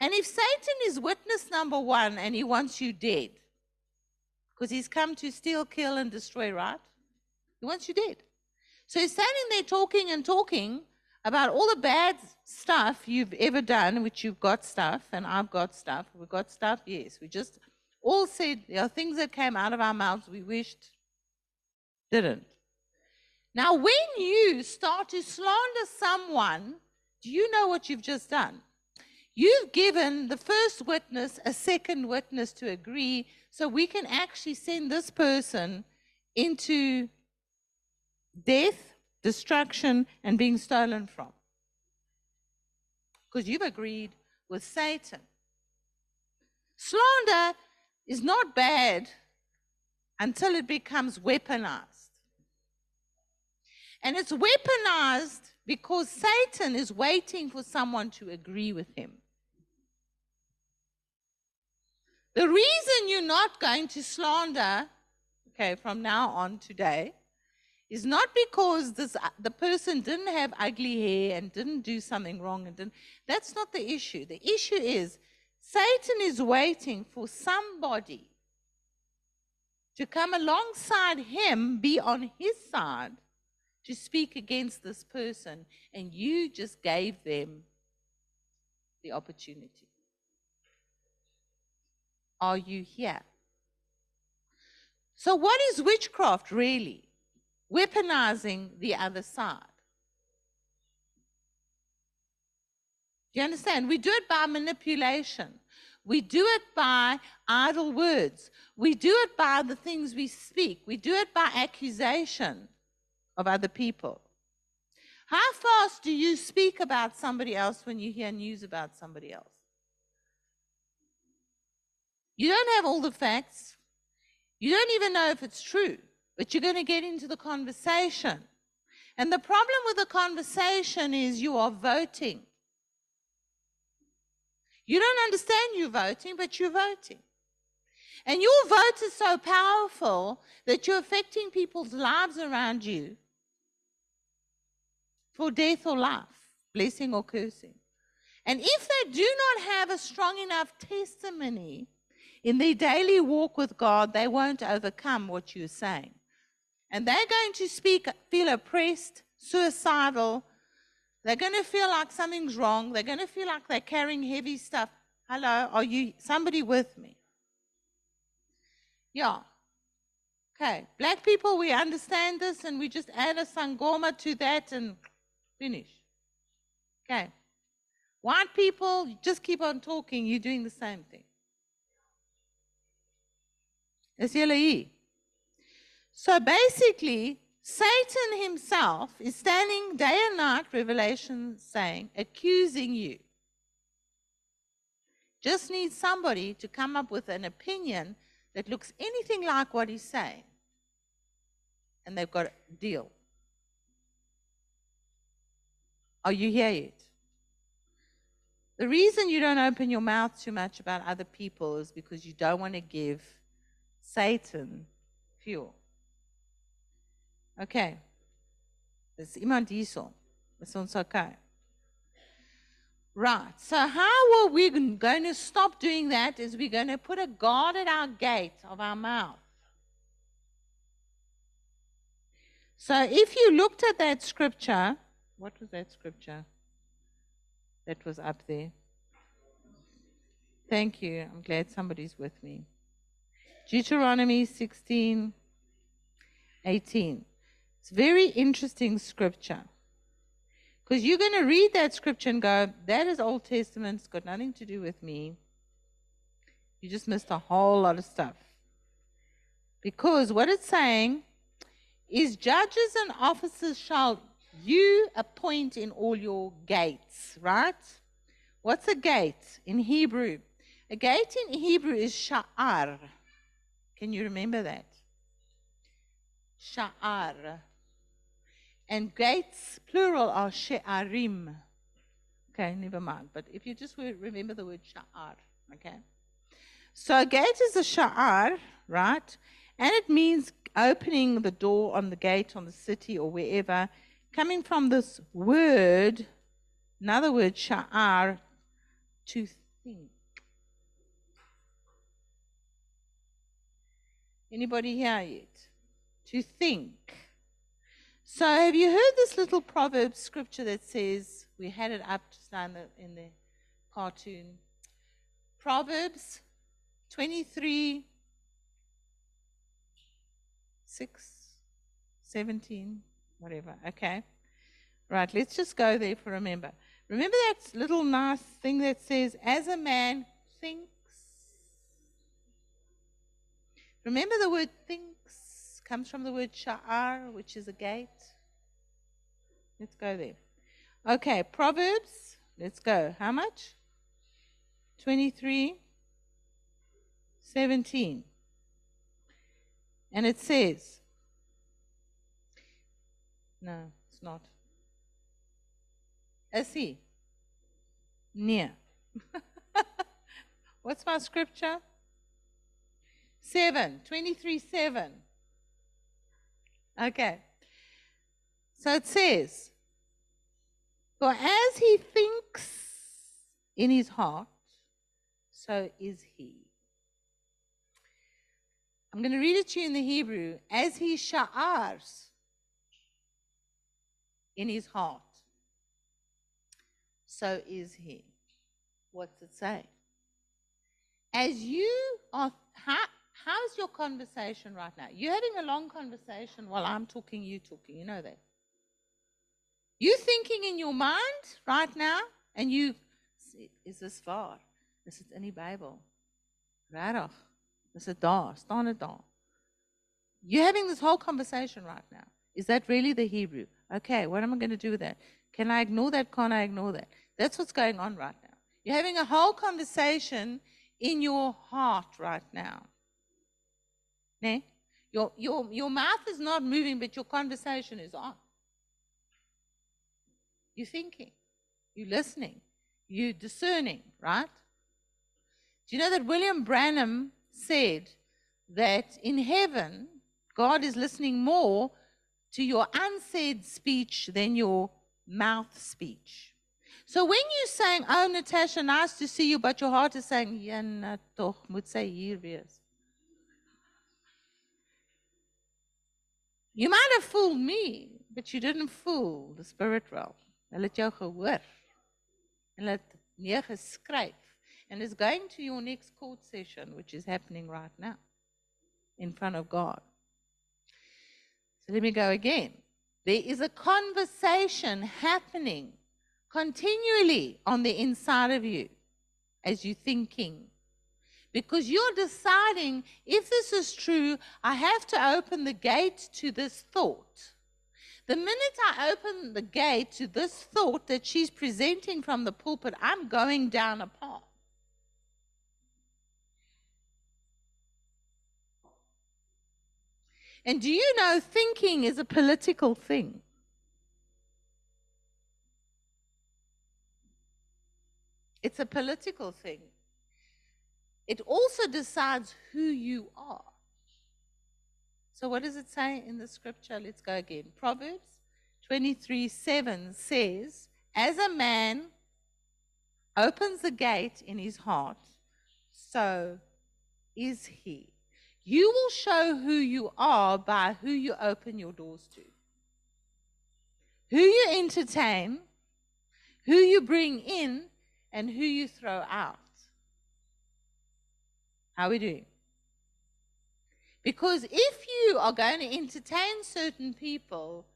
And if Satan is witness number one and he wants you dead, because he's come to steal, kill, and destroy, right? Wants you dead. So he's standing there talking and talking about all the bad stuff you've ever done, which you've got stuff, and I've got stuff. We've got stuff, yes. We just all said there are things that came out of our mouths we wished didn't. Now, when you start to slander someone, do you know what you've just done? You've given the first witness a second witness to agree, so we can actually send this person into death, destruction, and being stolen from. Because you've agreed with Satan. Slander is not bad until it becomes weaponized. And it's weaponized because Satan is waiting for someone to agree with him. The reason you're not going to slander, okay, from now on today, is not because this, uh, the person didn't have ugly hair and didn't do something wrong and didn't. That's not the issue. The issue is Satan is waiting for somebody to come alongside him, be on his side, to speak against this person, and you just gave them the opportunity. Are you here? So, what is witchcraft really? Weaponizing the other side. Do you understand? We do it by manipulation. We do it by idle words. We do it by the things we speak. We do it by accusation of other people. How fast do you speak about somebody else when you hear news about somebody else? You don't have all the facts. You don't even know if it's true but you're going to get into the conversation. And the problem with the conversation is you are voting. You don't understand you're voting, but you're voting. And your vote is so powerful that you're affecting people's lives around you for death or life, blessing or cursing. And if they do not have a strong enough testimony in their daily walk with God, they won't overcome what you're saying. And they're going to speak, feel oppressed, suicidal. They're going to feel like something's wrong. They're going to feel like they're carrying heavy stuff. Hello, are you somebody with me? Yeah. Okay. Black people, we understand this and we just add a sangoma to that and finish. Okay. White people, just keep on talking, you're doing the same thing. Is hier? So basically, Satan himself is standing day and night, Revelation saying, accusing you. Just needs somebody to come up with an opinion that looks anything like what he's saying. And they've got a deal. Are you here yet? The reason you don't open your mouth too much about other people is because you don't want to give Satan fuel. Okay. Dis iemand hierso. Is ons okay? Right. So how are we going to stop doing that is we're going to put a guard at our gate of our mouth. So if you looked at that scripture, what was that scripture that was up there? Thank you. I'm glad somebody's with me. Deuteronomy 16, 18. It's very interesting scripture. Because you're going to read that scripture and go, that is Old Testament, it's got nothing to do with me. You just missed a whole lot of stuff. Because what it's saying is judges and officers shall you appoint in all your gates, right? What's a gate in Hebrew? A gate in Hebrew is sha'ar. Can you remember that? Sha'ar. And gates, plural, are she'arim. Okay, never mind. But if you just remember the word sha'ar, okay? So a gate is a sha'ar, right? And it means opening the door on the gate on the city or wherever, coming from this word, another word, sha'ar, to think. Anybody here yet? To think. So, have you heard this little proverb scripture that says, we had it up just now in the, in the cartoon? Proverbs 23 6, 17, whatever. Okay. Right, let's just go there for a remember. Remember that little nice thing that says, as a man thinks? Remember the word thinks comes from the word sha'ar, which is a gate. Let's go there. Okay, Proverbs, let's go. How much? 23, 17. And it says, no, it's not. Essie, near. What's my scripture? 7, 23 7. Okay. So it says, For as he thinks in his heart, so is he. I'm going to read it to you in the Hebrew. As he sha'ars in his heart, so is he. What's it say? As you are, how's your conversation right now? You're having a long conversation while I'm talking, you talking. You know that. You thinking in your mind right now, and you, is this far? Is it the Bible? Right Dis dit daar, staan dit daar. You're having this whole conversation right now. Is that really the Hebrew? Okay, what am I going to do with that? Can I ignore that? Can't I ignore that? That's what's going on right now. You're having a whole conversation in your heart right now. Ne? Your, your, your mouth is not moving, but your conversation is on. You're thinking, you're listening, you're discerning, right? Do you know that William Branham said that in heaven, God is listening more to your unsaid speech than your mouth speech. So when you're saying, Oh, Natasha, nice to see you, but your heart is saying, toch, moet sy hier wees. You might have fooled me, but you didn't fool the spirit realm. Hulle het jou gehoor. Hulle het neergeskryf and is going to your next court session, which is happening right now in front of God. So let me go again. There is a conversation happening continually on the inside of you as you're thinking. Because you're deciding if this is true, I have to open the gate to this thought. The minute I open the gate to this thought that she's presenting from the pulpit, I'm going down a path. And do you know thinking is a political thing? It's a political thing. It also decides who you are. So, what does it say in the scripture? Let's go again. Proverbs 23 7 says, As a man opens the gate in his heart, so is he. You will show who you are by who you open your doors to, who you entertain, who you bring in, and who you throw out. How we do. Because if you are going to entertain certain people,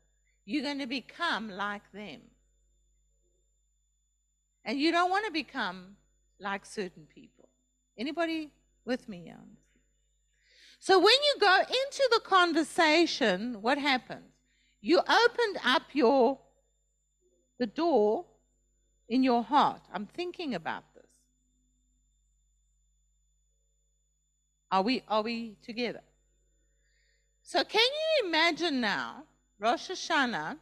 you're going to become like them. And you don't want to become like certain people. Anybody with me on? So when you go into the conversation, what happens? You opened up your the door in your heart. I'm thinking about Are we are we together? So can you imagine now, Rosh Hashanah,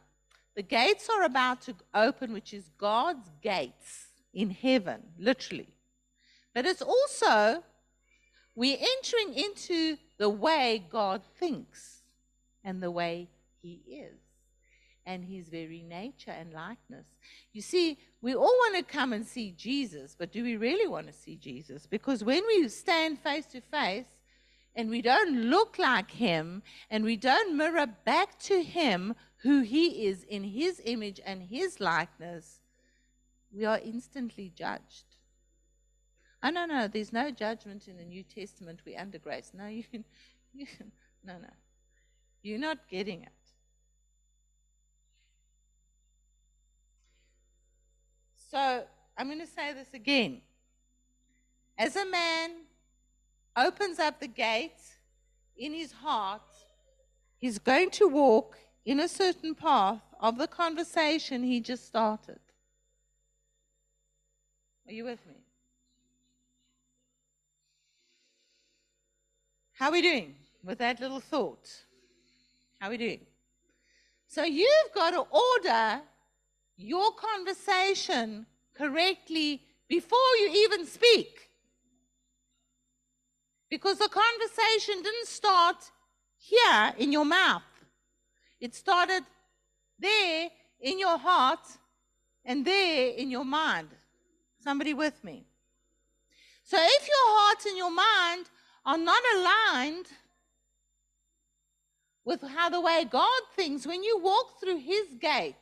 the gates are about to open, which is God's gates in heaven, literally. But it's also, we're entering into the way God thinks and the way He is and His very nature and likeness. You see, we all want to come and see Jesus, but do we really want to see Jesus? Because when we stand face to face, and we don't look like him and we don't mirror back to him who he is in his image and his likeness, we are instantly judged. Oh, no, no, there's no judgment in the New Testament. We're under grace. No, you can, you can, no, no. You're not getting it. So I'm going to say this again. As a man opens up the gate in his heart, he's going to walk in a certain path of the conversation he just started. Are you with me? How are we doing with that little thought? How are we doing? So you've got to order your conversation correctly before you even speak. Because the conversation didn't start here in your mouth, it started there in your heart and there in your mind. Somebody with me? So if your heart and your mind are not aligned with how the way God thinks, when you walk through His gates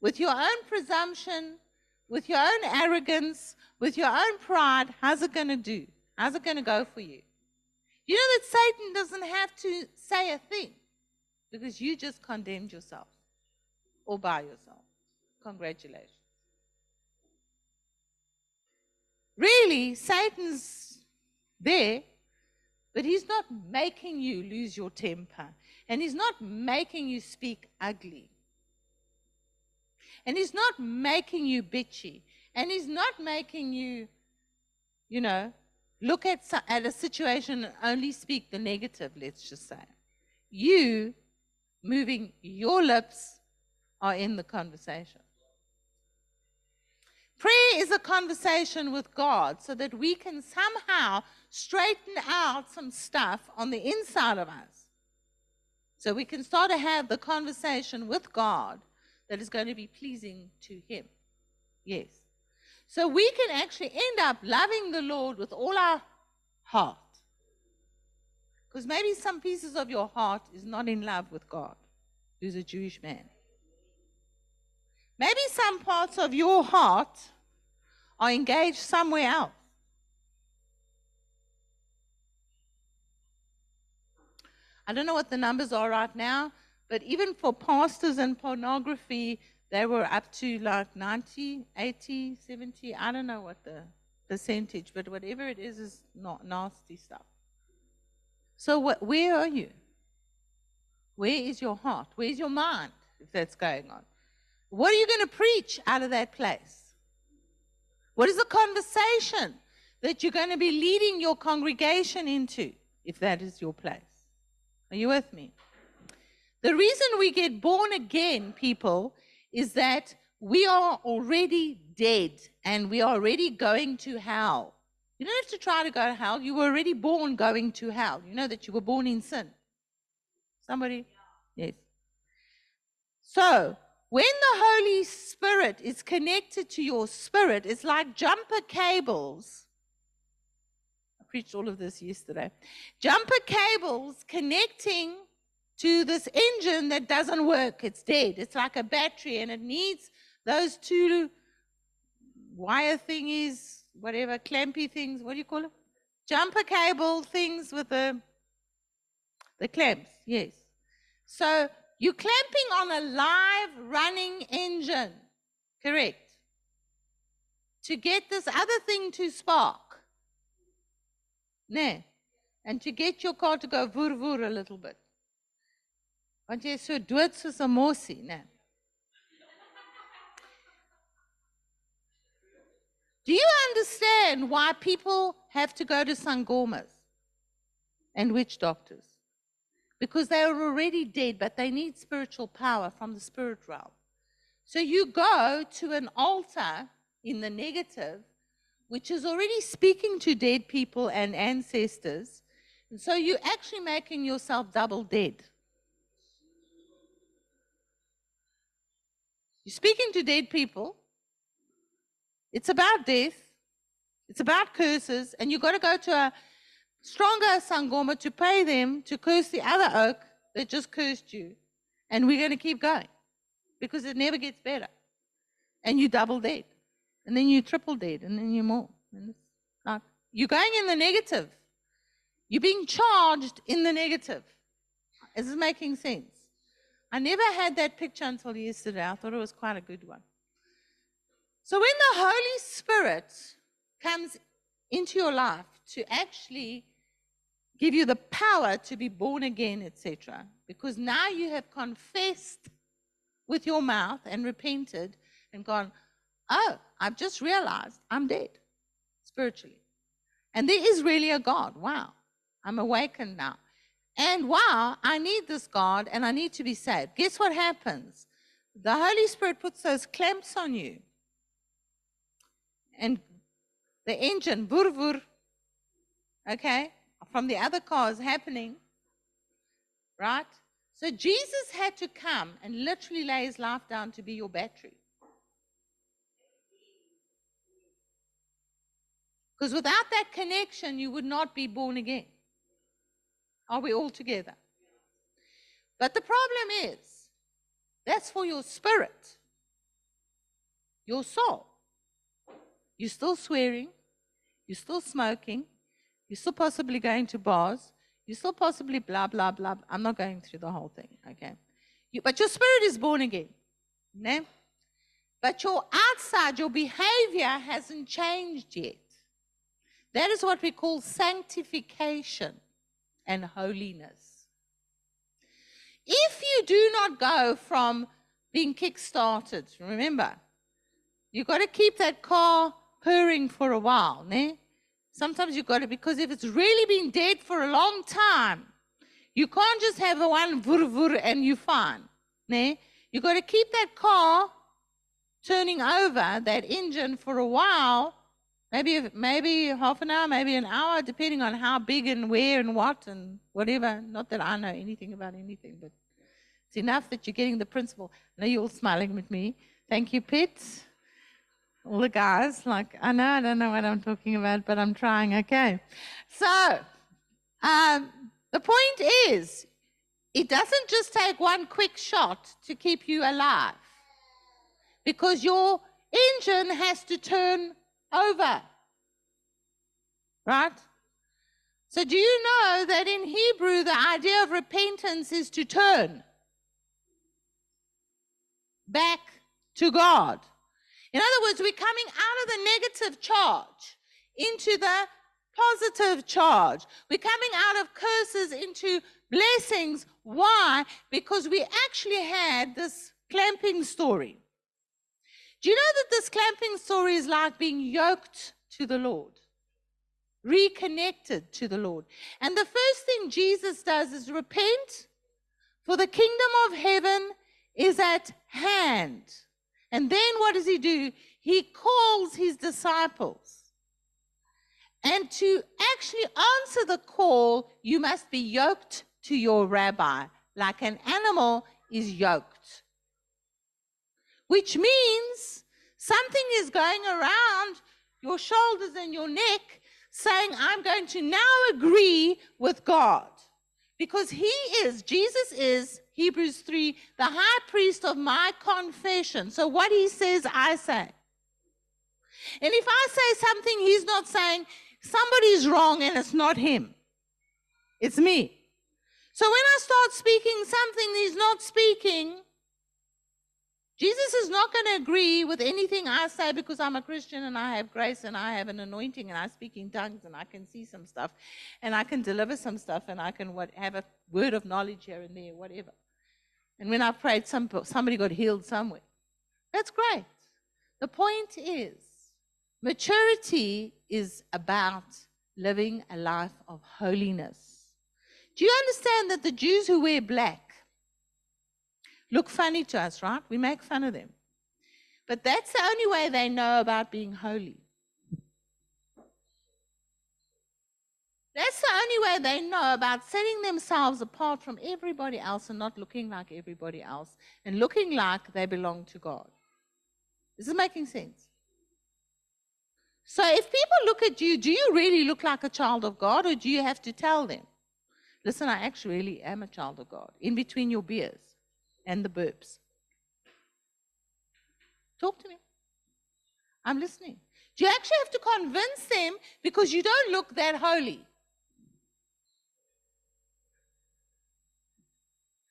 with your own presumption, with your own arrogance, with your own pride, how's it going to do? How's it going to go for you? You know that Satan doesn't have to say a thing because you just condemned yourself all by yourself. Congratulations. Really, Satan's there, but he's not making you lose your temper, and he's not making you speak ugly, and he's not making you bitchy, and he's not making you, you know, look at, at a situation and only speak the negative, let's just say. You moving your lips are in the conversation. Prayer is a conversation with God so that we can somehow straighten out some stuff on the inside of us. So we can start to have the conversation with God that is going to be pleasing to Him. Yes. So we can actually end up loving the Lord with all our heart. Because maybe some pieces of your heart is not in love with God, who's a Jewish man. Maybe some parts of your heart are engaged somewhere else. I don't know what the numbers are right now, but even for pastors and pornography, they were up to like 90, 80, 70. I don't know what the percentage, but whatever it is, is not nasty stuff. So, where are you? Where is your heart? Where's your mind if that's going on? What are you going to preach out of that place? What is the conversation that you're going to be leading your congregation into if that is your place? Are you with me? The reason we get born again, people, is that we are already dead and we are already going to hell. You don't have to try to go to hell. You were already born going to hell. You know that you were born in sin. Somebody? Yes. So, when the Holy Spirit is connected to your spirit, it's like jumper cables. I preached all of this yesterday. Jumper cables connecting to this engine that doesn't work. It's dead. It's like a battery and it needs those two wire thingies, whatever, clampy things. What do you call them? Jumper cable things with the, the clamps. Yes. So you're clamping on a live running engine. Correct. To get this other thing to spark. Nee. And to get your car to go vur vur a little bit. Want jy is so dood soos 'n mossie, né? Do you understand why people have to go to sangomas and witch doctors? Because they are already dead, but they need spiritual power from the spirit realm. So you go to an altar in the negative, which is already speaking to dead people and ancestors. And so you're actually making yourself double dead. You're speaking to dead people. It's about death. It's about curses. And you've got to go to a stronger Sangoma to pay them to curse the other oak that just cursed you. And we're going to keep going because it never gets better. And you double dead. And then you triple dead. And then you're more. And it's like, you're going in the negative. You're being charged in the negative. Is this making sense? I never had that picture until yesterday. I thought it was quite a good one. So when the Holy Spirit comes into your life to actually give you the power to be born again, etc., because now you have confessed with your mouth and repented and gone, oh, I've just realized I'm dead spiritually. And there is really a God. Wow. I'm awakened now. And wow, I need this God and I need to be saved. Guess what happens? The Holy Spirit puts those clamps on you. And the engine, vur vur, okay, from the other cars happening, right? So Jesus had to come and literally lay his life down to be your battery. Because without that connection, you would not be born again. Are we all together? But the problem is, that's for your spirit, your soul. You're still swearing, you're still smoking, you're still possibly going to bars, you're still possibly blah, blah, blah. I'm not going through the whole thing, okay? You, but your spirit is born again. No? But your outside, your behavior hasn't changed yet. That is what we call sanctification and holiness. If you do not go from being kick-started, remember, you've got to keep that car purring for a while, ne? Sometimes you've got to, because if it's really been dead for a long time, you can't just have a one vur vur and you're fine, ne? You've got to keep that car turning over, that engine for a while, Maybe maybe half an hour, maybe an hour, depending on how big and where and what and whatever. Not that I know anything about anything, but it's enough that you're getting the principle. I know you're all smiling with me. Thank you, Pete. All the guys, like, I know I don't know what I'm talking about, but I'm trying. Okay. So, um, the point is, it doesn't just take one quick shot to keep you alive because your engine has to turn over. Right? So, do you know that in Hebrew, the idea of repentance is to turn back to God. In other words, we're coming out of the negative charge into the positive charge. We're coming out of curses into blessings. Why? Because we actually had this clamping story. Do you know that this clamping story is like being yoked to the Lord? Reconnected to the Lord. And the first thing Jesus does is repent, for the kingdom of heaven is at hand. And then what does he do? He calls his disciples. And to actually answer the call, you must be yoked to your rabbi, like an animal is yoked. Which means something is going around your shoulders and your neck saying, I'm going to now agree with God. Because he is, Jesus is, Hebrews 3, the high priest of my confession. So what he says, I say. And if I say something he's not saying, somebody's wrong and it's not him. It's me. So when I start speaking something he's not speaking, Jesus is not going to agree with anything I say because I'm a Christian and I have grace and I have an anointing and I speak in tongues and I can see some stuff and I can deliver some stuff and I can what, have a word of knowledge here and there, whatever. And when I prayed, some, somebody got healed somewhere. That's great. The point is, maturity is about living a life of holiness. Do you understand that the Jews who wear black look funny to us, right? We make fun of them. But that's the only way they know about being holy. That's the only way they know about setting themselves apart from everybody else and not looking like everybody else and looking like they belong to God. Is this making sense? So if people look at you, do you really look like a child of God or do you have to tell them? Listen, I actually am a child of God in between your beers and the burps. Talk to me. I'm listening. Do you actually have to convince them because you don't look that holy?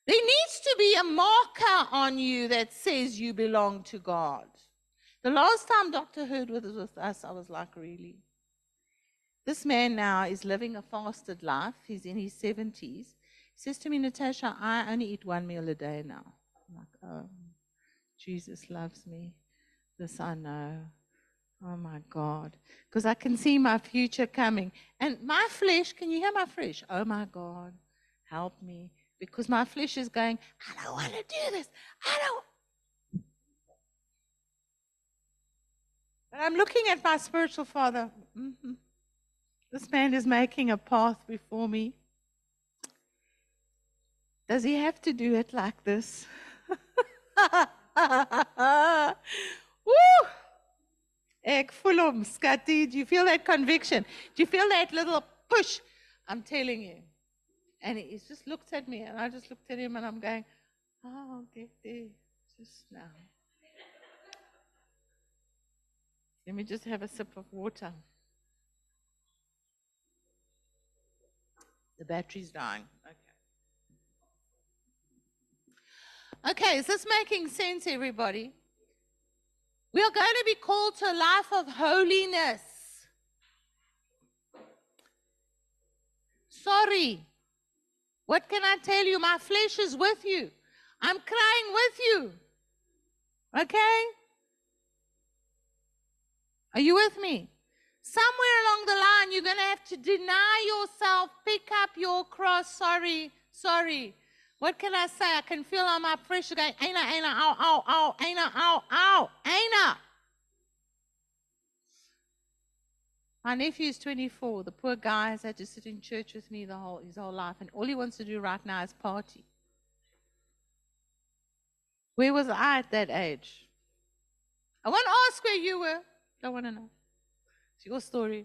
There needs to be a marker on you that says you belong to God. The last time Dr. Hurd was with us, I was like, really? This man now is living a fasted life. He's in his 70s says to me, Natasha, I only eat one meal a day now. I'm like, oh, Jesus loves me. This I know. Oh my God. Because I can see my future coming. And my flesh, can you hear my flesh? Oh my God, help me. Because my flesh is going, I don't want to do this. I don't. But I'm looking at my spiritual father. Mm-hmm. This man is making a path before me. Does he have to do it like this? Woo! Ek hom, Scotty. Do you feel that conviction? Do you feel that little push? I'm telling you. And he just looked at me, and I just looked at him, and I'm going, oh, I'll get there just now. Let me just have a sip of water. The battery's dying. Okay. Okay, is this making sense, everybody? We are going to be called to a life of holiness. Sorry. What can I tell you? My flesh is with you. I'm crying with you. Okay? Are you with me? Somewhere along the line, you're going to have to deny yourself, pick up your cross. Sorry, sorry. What can I say? I can feel on my pressure going, Aina, Aina, ow, oh, ow, oh, ow, oh, Aina, ow, ow, Aina. My nephew is 24. The poor guy has had to sit in church with me the whole, his whole life, and all he wants to do right now is party. Where was I at that age? I want to ask where you were. Don't want to know. It's your story.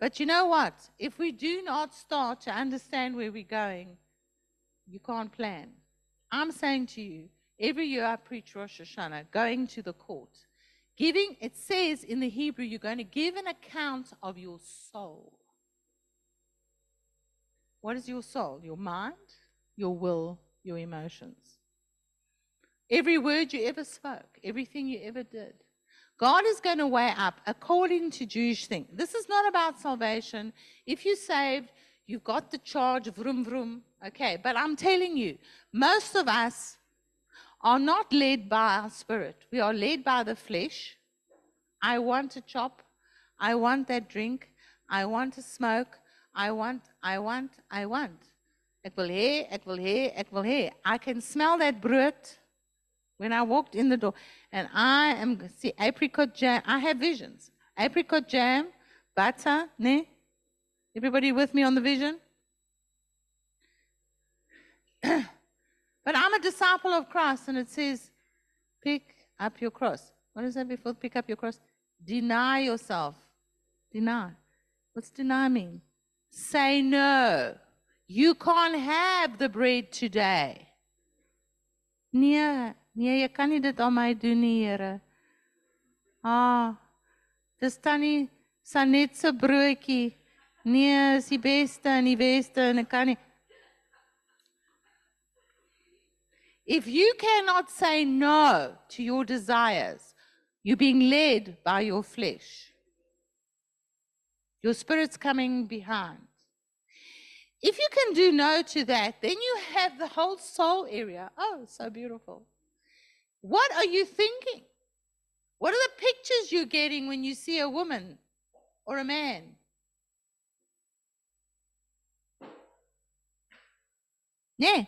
But you know what? If we do not start to understand where we're going, you can't plan. I'm saying to you, every year I preach Rosh Hashanah, going to the court. Giving, it says in the Hebrew, you're going to give an account of your soul. What is your soul? Your mind, your will, your emotions. Every word you ever spoke, everything you ever did. God is going to weigh up according to Jewish thing. This is not about salvation. If you're saved, you've got the charge, vroom vroom. Okay, but I'm telling you, most of us are not led by our spirit. We are led by the flesh. I want to chop. I want that drink. I want to smoke. I want, I want, I want. Ek wil hê, ek wil hê, ek wil hê. I can smell that brood when I walked in the door. And I am, see, apricot jam. I have visions. Apricot jam, butter, ne? Everybody with me on the vision? but I'm a disciple of Christ, and it says, pick up your cross. What is that before? Pick up your cross. Deny yourself. Deny. What's deny mean? Say no. You can't have the bread today. Nee, nee, jy kan nie dit aan my doen nie, Here. Ah. Dis tannie Sanet se broodjie. Nee, is die beste in die weste en ek kan nie If you cannot say no to your desires, you're being led by your flesh. Your spirit's coming behind. If you can do no to that, then you have the whole soul area. Oh, so beautiful. What are you thinking? What are the pictures you're getting when you see a woman or a man? Yeah.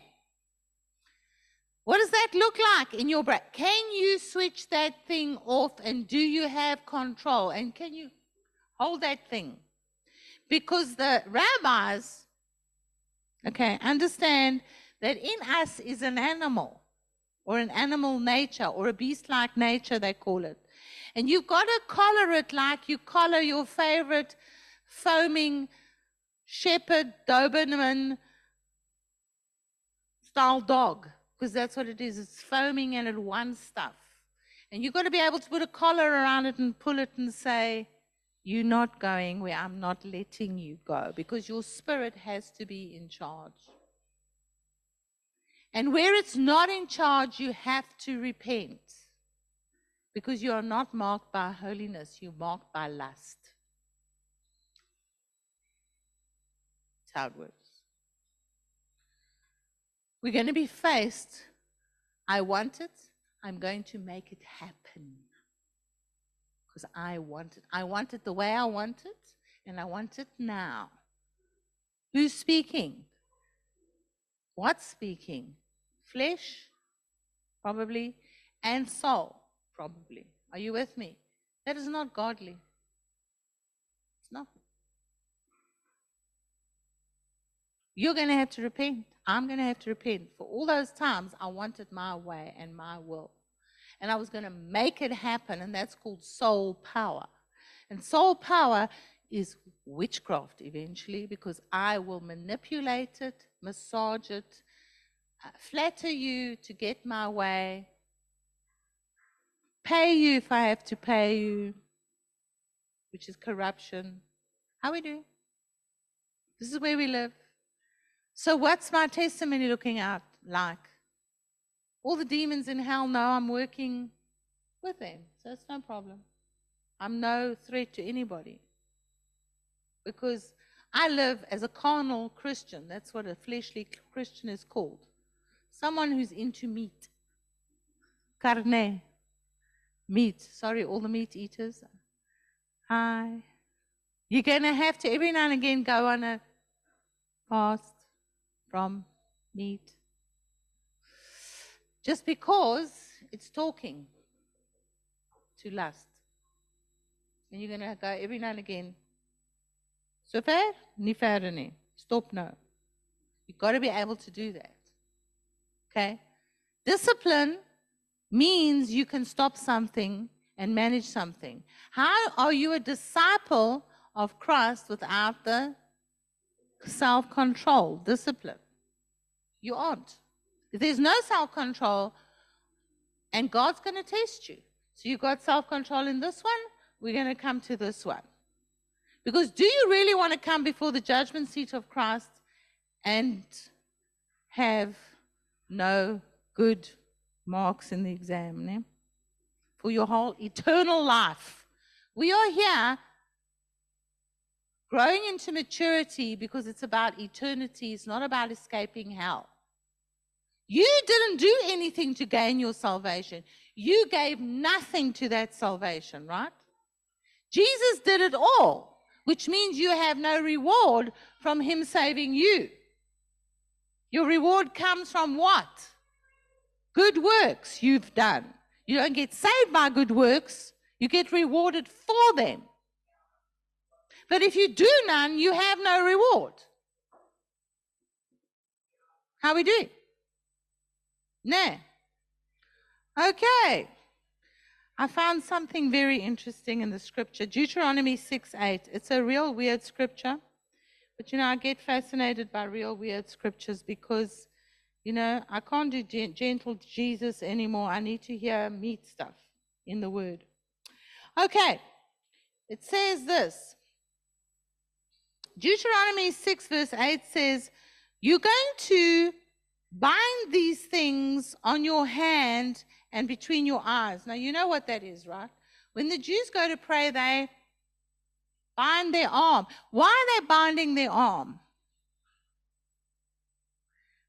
What does that look like in your brain? Can you switch that thing off and do you have control? And can you hold that thing? Because the rabbis, okay, understand that in us is an animal or an animal nature or a beast like nature, they call it. And you've got to collar it like you collar your favorite foaming shepherd, Doberman style dog because that's what it is. It's foaming and it wants stuff. And you've got to be able to put a collar around it and pull it and say, You're not going where I'm not letting you go because your spirit has to be in charge. And where it's not in charge, you have to repent because you are not marked by holiness, you're marked by lust. That's how it works. We're going to be faced. I want it. I'm going to make it happen. Because I want it. I want it the way I want it, and I want it now. Who's speaking? What's speaking? Flesh, probably, and soul, probably. Are you with me? That is not godly. It's not. You're going to have to repent. I'm going to have to repent for all those times I wanted my way and my will. And I was going to make it happen, and that's called soul power. And soul power is witchcraft eventually because I will manipulate it, massage it, uh, flatter you to get my way, pay you if I have to pay you, which is corruption. How we do? This is where we live. So, what's my testimony looking out like? All the demons in hell know I'm working with them, so it's no problem. I'm no threat to anybody. Because I live as a carnal Christian. That's what a fleshly Christian is called. Someone who's into meat. Carne. Meat. Sorry, all the meat eaters. Hi. You're going to have to every now and again go on a fast from meat. Just because it's talking to lust. And you're going to go every now and again. So far, ni. Stop now. You've got to be able to do that. Okay? Discipline means you can stop something and manage something. How are you a disciple of Christ without the self control, discipline? You aren't. There's no self control, and God's going to test you. So you've got self control in this one, we're going to come to this one. Because do you really want to come before the judgment seat of Christ and have no good marks in the exam, ne? for your whole eternal life. We are here growing into maturity because it's about eternity, it's not about escaping hell. You didn't do anything to gain your salvation. You gave nothing to that salvation, right? Jesus did it all, which means you have no reward from Him saving you. Your reward comes from what? Good works you've done. You don't get saved by good works, you get rewarded for them. But if you do none, you have no reward. How we doing? Nah. Okay. I found something very interesting in the scripture Deuteronomy 6 8. It's a real weird scripture. But you know, I get fascinated by real weird scriptures because, you know, I can't do gentle Jesus anymore. I need to hear meat stuff in the word. Okay. It says this Deuteronomy 6, verse 8 says, You're going to bind these things on your hand and between your eyes. Now, you know what that is, right? When the Jews go to pray, they bind their arm. Why are they binding their arm?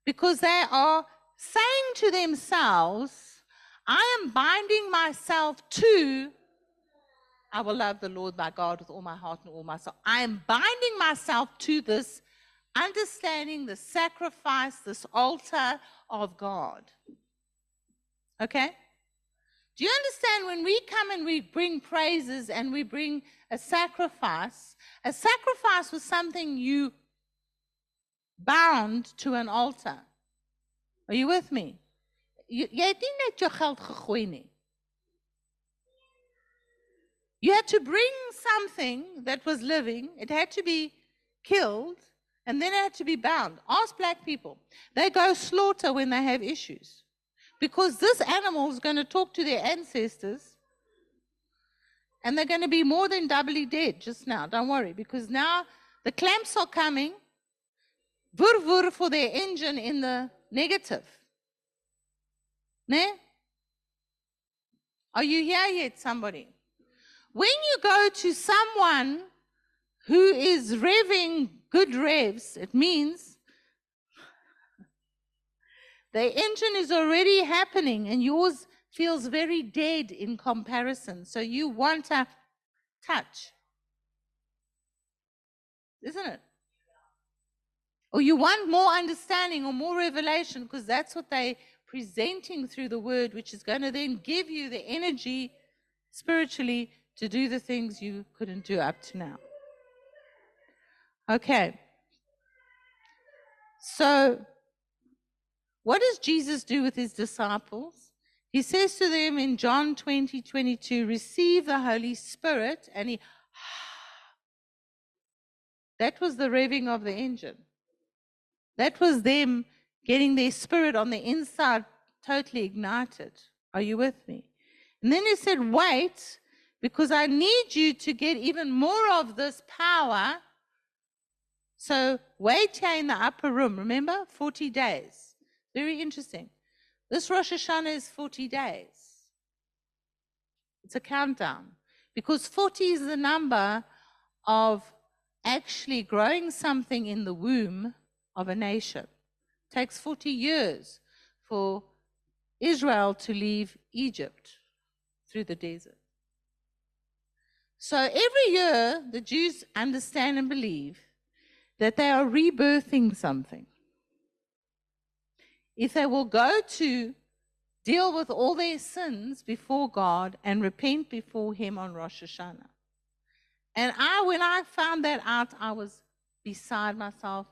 Because they are saying to themselves, I am binding myself to, I will love the Lord my God with all my heart and all my soul. I am binding myself to this, understanding the sacrifice, this altar of God. Okay? Do you understand when we come and we bring praises and we bring a sacrifice? A sacrifice was something you bound to an altar. Are you with me? You had to bring something that was living, it had to be killed, and then it had to be bound. Ask black people. They go slaughter when they have issues. Because this animal is going to talk to their ancestors and they're going to be more than doubly dead just now. Don't worry, because now the clamps are coming. Vur vur for their engine in the negative. Ne? Are you here yet, somebody? When you go to someone who is revving good revs, it means the engine is already happening and yours feels very dead in comparison. So you want a touch. Isn't it? Or you want more understanding or more revelation because that's what they're presenting through the word, which is going to then give you the energy spiritually to do the things you couldn't do up to now. Okay. So what does Jesus do with his disciples? He says to them in John 20, 22, receive the Holy Spirit. And he, that was the revving of the engine. That was them getting their spirit on the inside totally ignited. Are you with me? And then he said, wait, because I need you to get even more of this power. So wait here in the upper room. Remember, 40 days. Very interesting. This Rosh Hashanah is 40 days. It's a countdown because 40 is the number of actually growing something in the womb of a nation. It takes 40 years for Israel to leave Egypt through the desert. So every year, the Jews understand and believe that they are rebirthing something if they will go to deal with all their sins before God and repent before Him on Rosh Hashanah. And I, when I found that out, I was beside myself.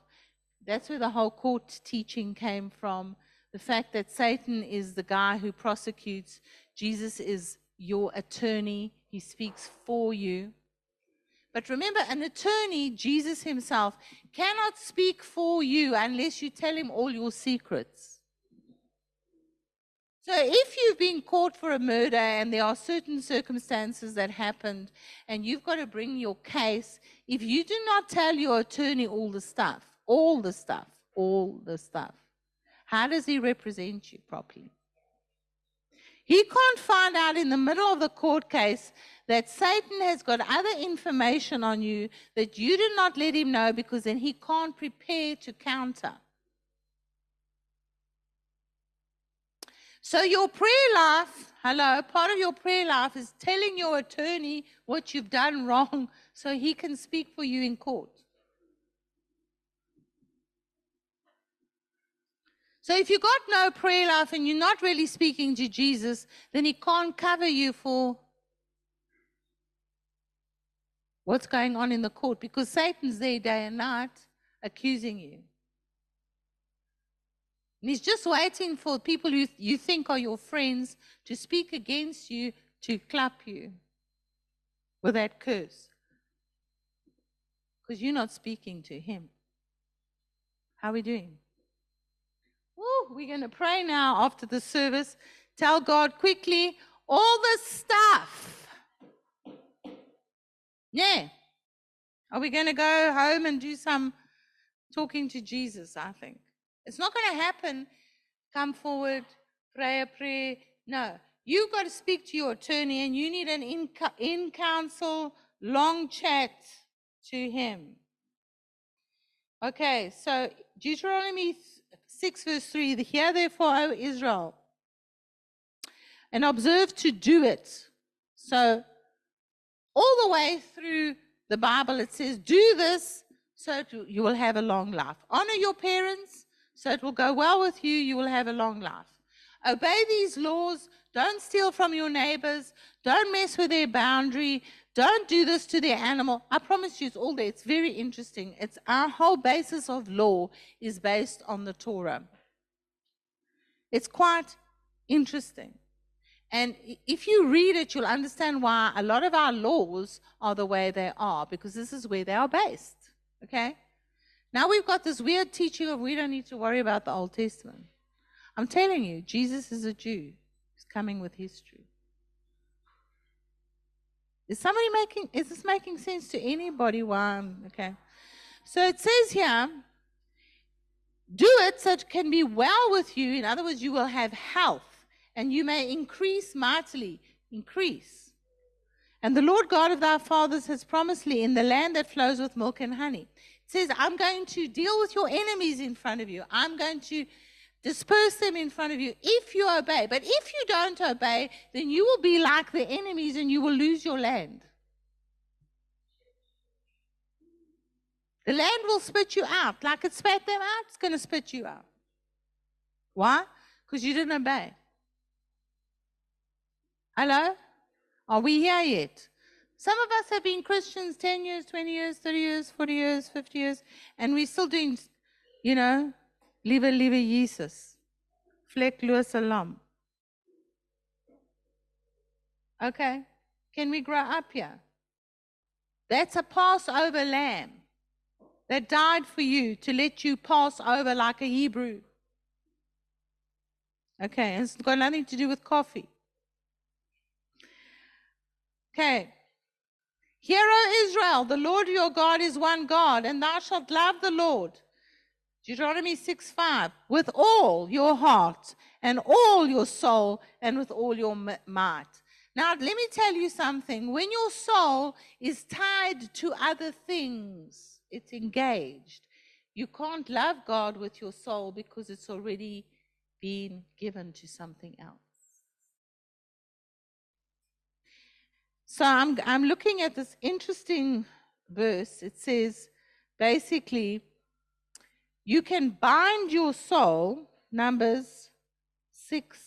That's where the whole court teaching came from. The fact that Satan is the guy who prosecutes, Jesus is your attorney, he speaks for you. But remember, an attorney, Jesus himself, cannot speak for you unless you tell him all your secrets. So, if you've been caught for a murder and there are certain circumstances that happened and you've got to bring your case, if you do not tell your attorney all the stuff, all the stuff, all the stuff, how does he represent you properly? He can't find out in the middle of the court case that Satan has got other information on you that you did not let him know because then he can't prepare to counter. So, your prayer life, hello, part of your prayer life is telling your attorney what you've done wrong so he can speak for you in court. So if you've got no prayer life and you're not really speaking to Jesus, then he can't cover you for what's going on in the court because Satan's there day and night accusing you. And he's just waiting for people who you think are your friends to speak against you, to clap you with that curse. Because you're not speaking to him. How are we doing? Woo, we're going to pray now after the service. Tell God quickly all the stuff. Yeah. Are we going to go home and do some talking to Jesus? I think. It's not going to happen. Come forward, pray a prayer. No. You've got to speak to your attorney and you need an in, in counsel, long chat to him. Okay, so Deuteronomy 6, verse 3 Hear therefore, O Israel, and observe to do it. So, all the way through the Bible, it says, Do this so you will have a long life. Honor your parents so it will go well with you, you will have a long life. Obey these laws. Don't steal from your neighbors. Don't mess with their boundary. Don't do this to their animal. I promise you, it's all there. It's very interesting. It's our whole basis of law is based on the Torah. It's quite interesting. And if you read it, you'll understand why a lot of our laws are the way they are, because this is where they are based. Okay? Now we've got this weird teaching of we don't need to worry about the Old Testament. I'm telling you, Jesus is a Jew. He's coming with history. Is somebody making, is this making sense to anybody? I'm, okay. So it says here, do it so it can be well with you. In other words, you will have health and you may increase mightily. Increase. And the Lord God of thy fathers has promised thee in the land that flows with milk and honey. It says, I'm going to deal with your enemies in front of you. I'm going to disperse them in front of you if you obey. But if you don't obey, then you will be like the enemies and you will lose your land. The land will spit you out. Like it spat them out, it's going to spit you out. Why? Because you didn't obey. Hello? Are we here yet? Some of us have been Christians 10 years, 20 years, 30 years, 40 years, 50 years, and we're still doing, you know, Liewe, liewe Jesus, vleklose lam. Okay, can we grow up here? That's a Passover lamb that died for you to let you pass over like a Hebrew. Okay, it's got nothing to do with coffee. Okay. Hear, O Israel, the Lord your God is one God, and thou shalt love the Lord Deuteronomy 6 5, with all your heart and all your soul and with all your might. Now, let me tell you something. When your soul is tied to other things, it's engaged. You can't love God with your soul because it's already been given to something else. So I'm, I'm looking at this interesting verse. It says basically, you can bind your soul, Numbers 6,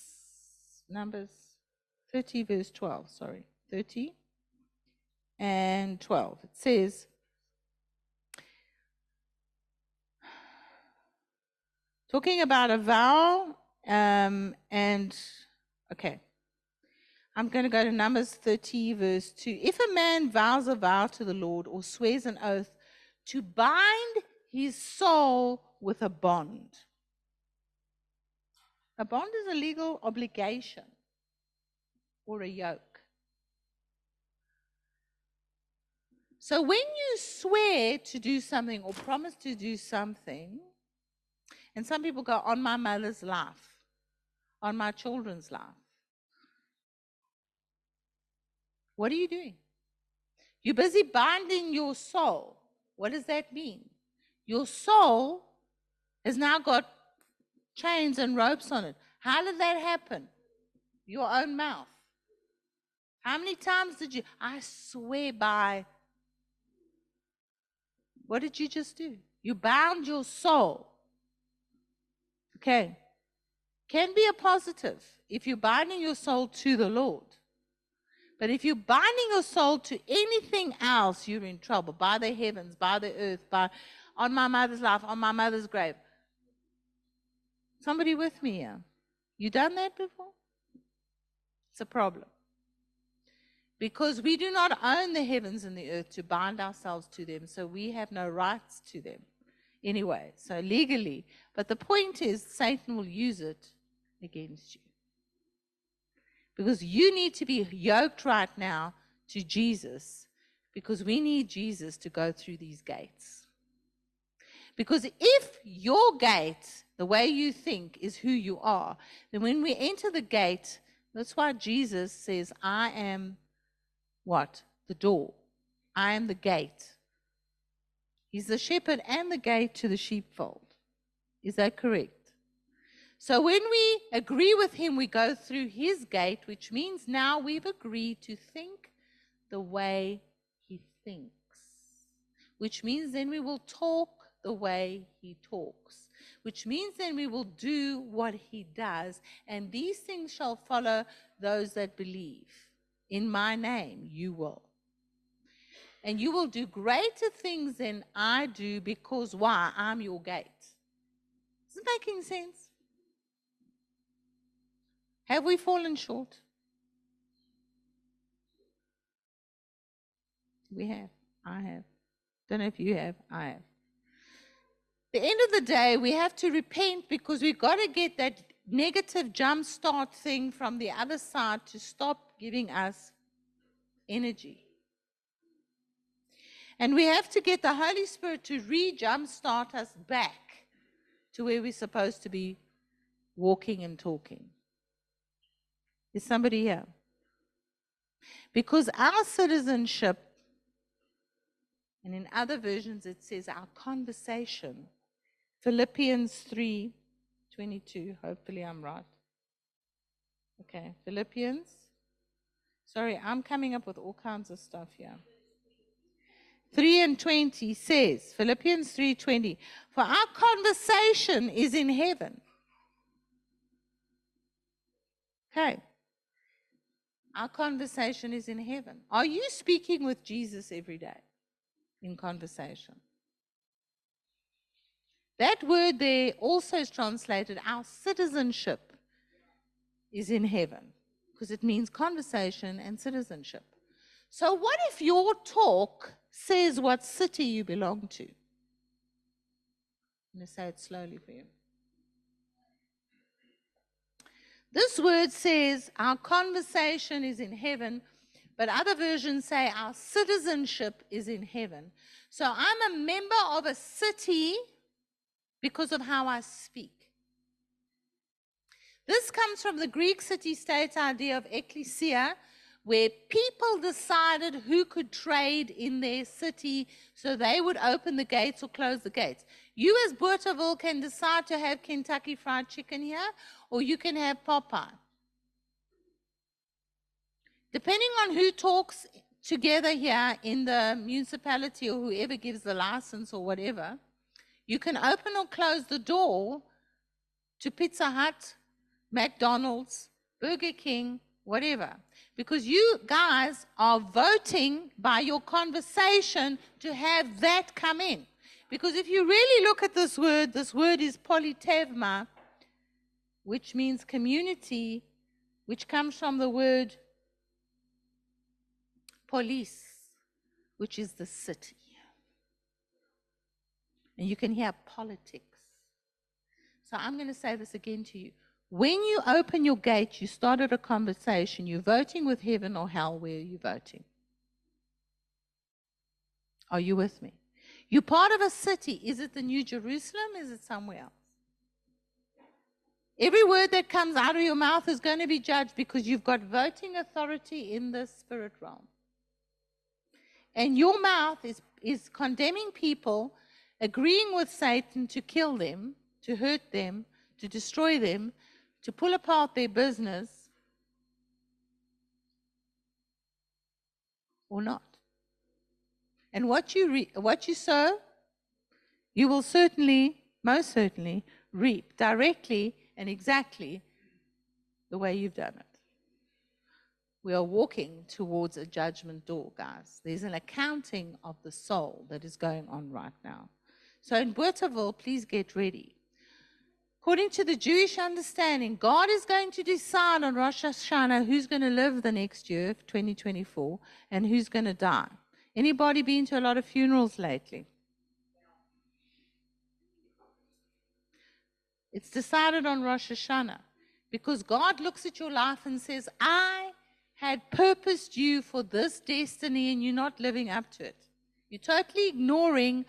Numbers 30, verse 12, sorry, 30 and 12. It says, talking about a vow um, and, okay. I'm going to go to Numbers 30, verse 2. If a man vows a vow to the Lord or swears an oath to bind his soul with a bond. A bond is a legal obligation or a yoke. So when you swear to do something or promise to do something, and some people go on my mother's life, on my children's life, What are you doing? You're busy binding your soul. What does that mean? Your soul has now got chains and ropes on it. How did that happen? Your own mouth. How many times did you? I swear by. What did you just do? You bound your soul. Okay. Can be a positive if you're binding your soul to the Lord. But if you're binding your soul to anything else, you're in trouble. By the heavens, by the earth, by on my mother's life, on my mother's grave. Somebody with me here? You done that before? It's a problem. Because we do not own the heavens and the earth to bind ourselves to them, so we have no rights to them anyway, so legally. But the point is, Satan will use it against you. Because you need to be yoked right now to Jesus, because we need Jesus to go through these gates. Because if your gate, the way you think, is who you are, then when we enter the gate, that's why Jesus says, I am what? The door. I am the gate. He's the shepherd and the gate to the sheepfold. Is that correct? So when we agree with him, we go through his gate, which means now we've agreed to think the way he thinks, which means then we will talk the way he talks, which means then we will do what he does, and these things shall follow those that believe. In my name, you will. And you will do greater things than I do because why? I'm your gate. Is it making sense? Have we fallen short? We have. I have. Don't know if you have. I have. The end of the day, we have to repent because we've got to get that negative jump start thing from the other side to stop giving us energy. And we have to get the Holy Spirit to re jumpstart us back to where we're supposed to be walking and talking. Is somebody here? Because our citizenship, and in other versions it says our conversation, Philippians 3 22, hopefully I'm right. Okay, Philippians Sorry, I'm coming up with all kinds of stuff here. 3 and 20 says, Philippians 3:20, for our conversation is in heaven. Okay. Our conversation is in heaven. Are you speaking with Jesus every day in conversation? That word there also is translated our citizenship is in heaven because it means conversation and citizenship. So, what if your talk says what city you belong to? I'm going to say it slowly for you. This word says our conversation is in heaven, but other versions say our citizenship is in heaven. So I'm a member of a city because of how I speak. This comes from the Greek city state idea of ecclesia, where people decided who could trade in their city so they would open the gates or close the gates. You, as Bothaville, can decide to have Kentucky Fried Chicken here, or you can have Popeye. Depending on who talks together here in the municipality or whoever gives the license or whatever, you can open or close the door to Pizza Hut, McDonald's, Burger King, whatever. Because you guys are voting by your conversation to have that come in. Because if you really look at this word, this word is politevma, which means community, which comes from the word police, which is the city. And you can hear politics. So I'm going to say this again to you. When you open your gate, you started a conversation. You're voting with heaven or hell. Where are you voting? Are you with me? You're part of a city. Is it the New Jerusalem? Is it somewhere else? Every word that comes out of your mouth is going to be judged because you've got voting authority in the spirit realm. And your mouth is, is condemning people, agreeing with Satan to kill them, to hurt them, to destroy them, to pull apart their business, or not. And what you, re- what you sow, you will certainly, most certainly, reap directly and exactly the way you've done it. We are walking towards a judgment door, guys. There's an accounting of the soul that is going on right now. So in Bothaville, please get ready. According to the Jewish understanding, God is going to decide on Rosh Hashanah who's going to live the next year, 2024, and who's going to die. Anybody been to a lot of funerals lately? It's decided on Rosh Hashanah because God looks at your life and says, I had purposed you for this destiny and you're not living up to it. You're totally ignoring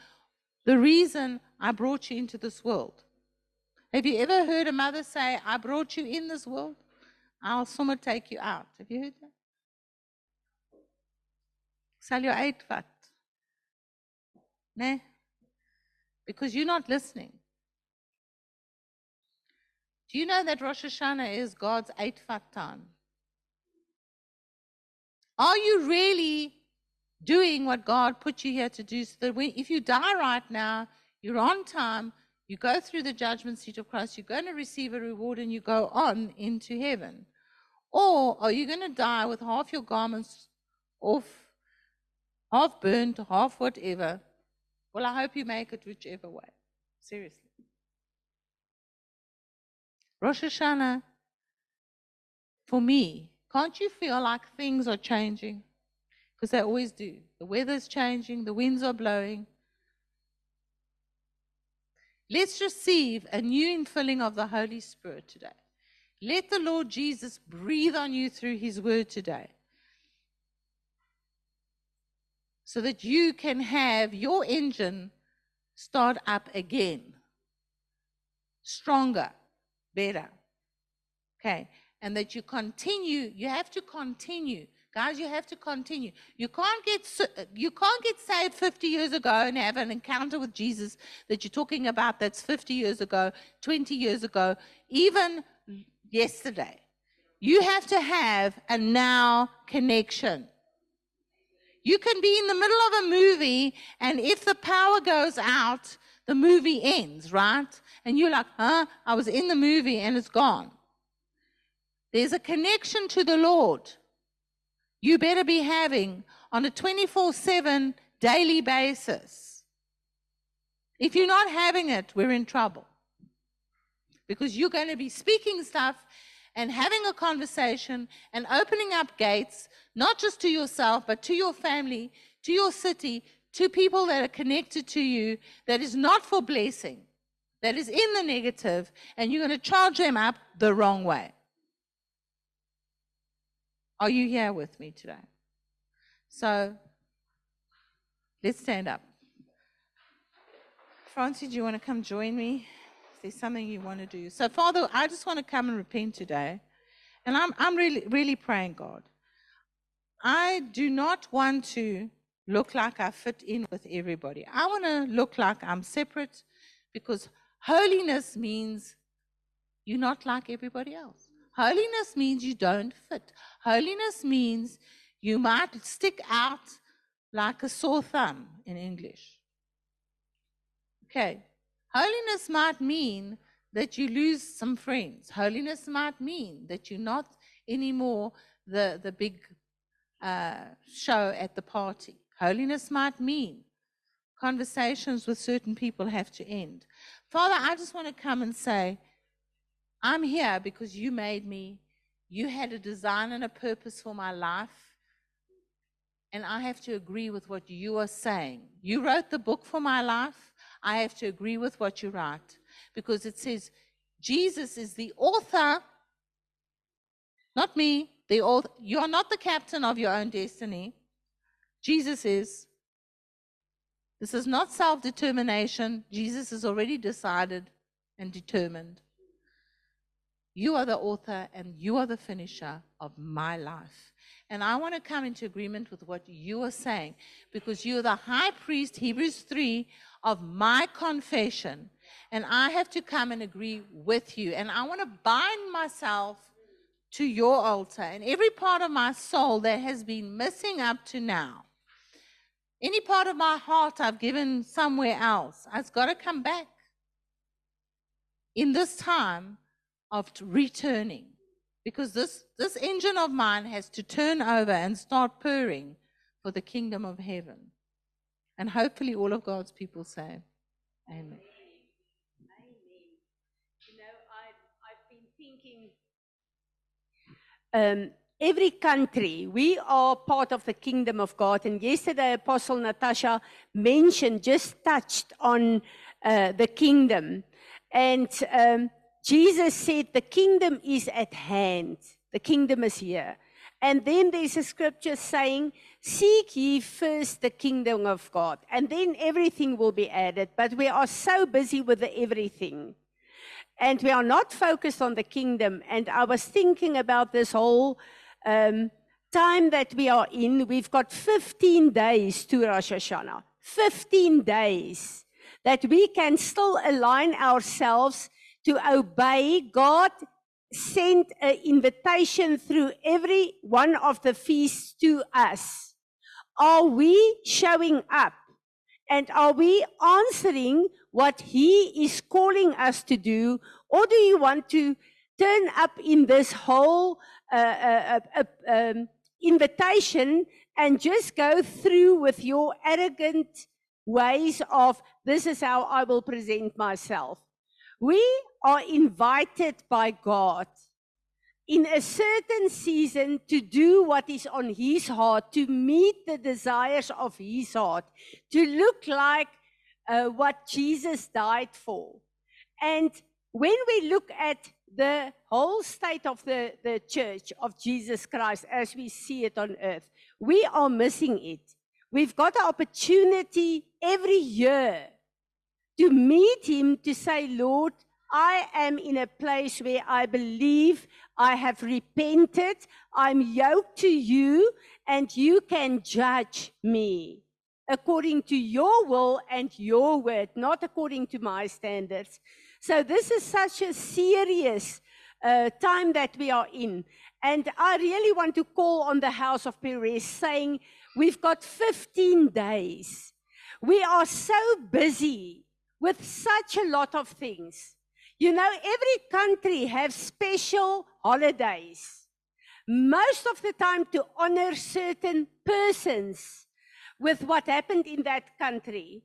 the reason I brought you into this world. Have you ever heard a mother say, I brought you in this world? I'll somewhere take you out. Have you heard that? Sal jou uitvat. Nee? Because you're not listening. Do you know that Rosh Hashanah is God's uitvat time? Are you really doing what God put you here to do so that when, if you die right now, you're on time, you go through the judgment seat of Christ, you're going to receive a reward and you go on into heaven? Or are you going to die with half your garments off, half burnt, half whatever? Well, I hope you make it whichever way. Seriously. Rosh Hashanah, for me, can't you feel like things are changing? Because they always do. The weather's changing, the winds are blowing. Let's receive a new infilling of the Holy Spirit today. Let the Lord Jesus breathe on you through his word today. So that you can have your engine start up again, stronger, better. Okay. And that you continue, you have to continue. Guys, you have to continue. You can't get you can't get saved 50 years ago and have an encounter with Jesus that you're talking about that's 50 years ago, 20 years ago, even yesterday. You have to have a now connection. You can be in the middle of a movie, and if the power goes out, the movie ends, right? And you're like, huh? I was in the movie and it's gone. There's a connection to the Lord you better be having on a 24 7 daily basis. If you're not having it, we're in trouble. Because you're going to be speaking stuff and having a conversation and opening up gates, not just to yourself, but to your family, to your city, to people that are connected to you that is not for blessing, that is in the negative, and you're going to charge them up the wrong way. Are you here with me today? So let's stand up. Francie, do you want to come join me? If there's something you want to do. So, Father, I just want to come and repent today. And I'm, I'm really, really praying, God. I do not want to look like I fit in with everybody. I want to look like I'm separate because holiness means you're not like everybody else. Holiness means you don't fit. Holiness means you might stick out like a sore thumb in English. Okay. Holiness might mean that you lose some friends. Holiness might mean that you're not anymore the, the big uh, show at the party. Holiness might mean conversations with certain people have to end. Father, I just want to come and say, I'm here because you made me. You had a design and a purpose for my life. And I have to agree with what you are saying. You wrote the book for my life. I have to agree with what you write because it says Jesus is the author, not me, the author. You're not the captain of your own destiny. Jesus is. This is not self determination. Jesus has already decided and determined. You are the author and you are the finisher of my life. And I want to come into agreement with what you are saying because you are the high priest, Hebrews 3, of my confession. And I have to come and agree with you. And I want to bind myself to your altar and every part of my soul that has been missing up to now. Any part of my heart I've given somewhere else, it's got to come back in this time of returning. Because this, this engine of mine has to turn over and start purring for the kingdom of heaven. And hopefully, all of God's people say, Amen. You know, I've, I've been thinking um, every country, we are part of the kingdom of God. And yesterday, Apostle Natasha mentioned, just touched on uh, the kingdom. And um, Jesus said, The kingdom is at hand, the kingdom is here. And then there's a scripture saying, Seek ye first the kingdom of God, and then everything will be added. But we are so busy with everything. And we are not focused on the kingdom. And I was thinking about this whole um, time that we are in. We've got 15 days to Rosh Hashanah. 15 days that we can still align ourselves to obey. God sent an invitation through every one of the feasts to us. Are we showing up? And are we answering what He is calling us to do? Or do you want to turn up in this whole uh, uh, uh, uh um, invitation and just go through with your arrogant ways of this is how I will present myself? We are invited by God in a certain season to do what is on his heart, to meet the desires of his heart, to look like uh, what Jesus died for. And when we look at the whole state of the, the church of Jesus Christ as we see it on earth, we are missing it. We've got an opportunity every year to meet him to say, Lord, I am in a place where I believe I have repented. I'm yoked to you, and you can judge me according to your will and your word, not according to my standards. So, this is such a serious uh, time that we are in. And I really want to call on the house of Perez saying, We've got 15 days. We are so busy with such a lot of things. You know, every country has special holidays. Most of the time to honor certain persons with what happened in that country.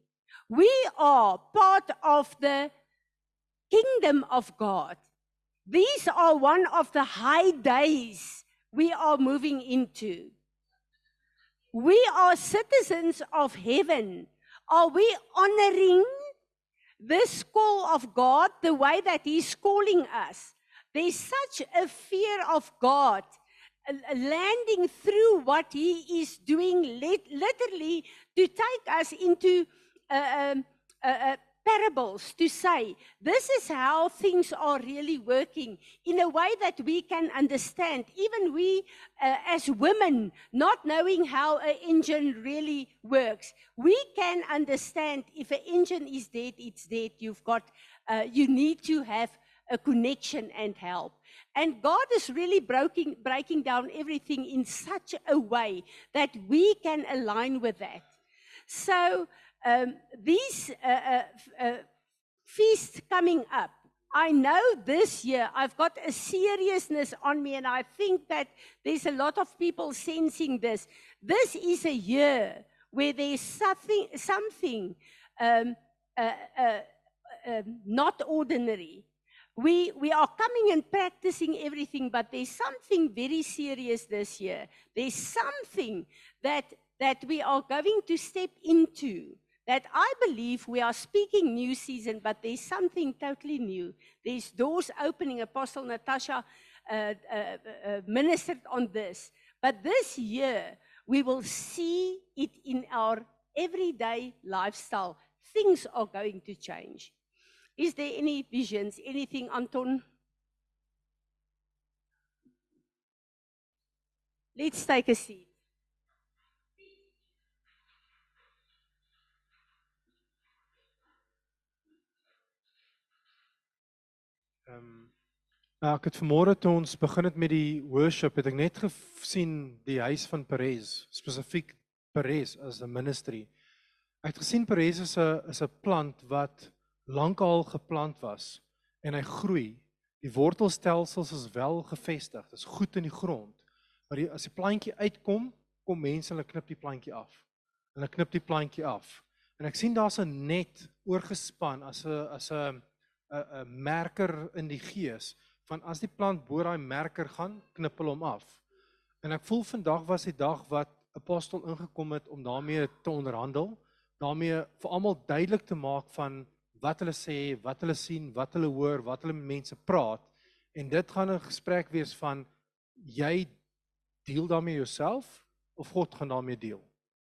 We are part of the kingdom of God. These are one of the high days we are moving into. We are citizens of heaven. Are we honoring this call of God the way that He's calling us. There's such a fear of God landing through what He is doing, literally to take us into uh, um, uh, uh, parables to say, this is how things are really working in a way that we can understand. Even we, uh, as women, not knowing how an engine really works, we can understand if an engine is dead, it's dead. You've got, uh, you need to have a connection and help. And God is really breaking, breaking down everything in such a way that we can align with that. So, um, these uh, uh, uh, feasts coming up, I know this year I've got a seriousness on me, and I think that there's a lot of people sensing this. This is a year where there's something, something um, uh, uh, uh, not ordinary. We, we are coming and practicing everything, but there's something very serious this year. There's something that, that we are going to step into that I believe we are speaking new season, but there's something totally new. There's doors opening. Apostle Natasha uh, uh, uh, ministered on this. But this year, we will see it in our everyday lifestyle. Things are going to change. Is there any visions, anything, Anton? Let's take a seat. Ek het vanmôre toe ons begin het met die worship het ek net gesien die huis van Perez, spesifiek Perez as 'n ministry. Ek het gesien Perez is 'n is 'n plant wat lankal geplant was en hy groei. Die wortelstelsels is wel gefestig. Dit is goed in die grond. Maar die, as die plantjie uitkom, kom mense hulle knip die plantjie af. Hulle knip die plantjie af. En ek sien daar's 'n net oorgespan as 'n as 'n 'n merker in die gees van as die plant bo daai merker gaan, knip hulle hom af. En ek voel vandag was die dag wat apostel ingekom het om daarmee te onderhandel, daarmee vir almal duidelik te maak van wat hulle sê, wat hulle sien, wat hulle hoor, wat hulle met mense praat. En dit gaan 'n gesprek wees van jy deel daarmee jouself of God gaan daarmee deel.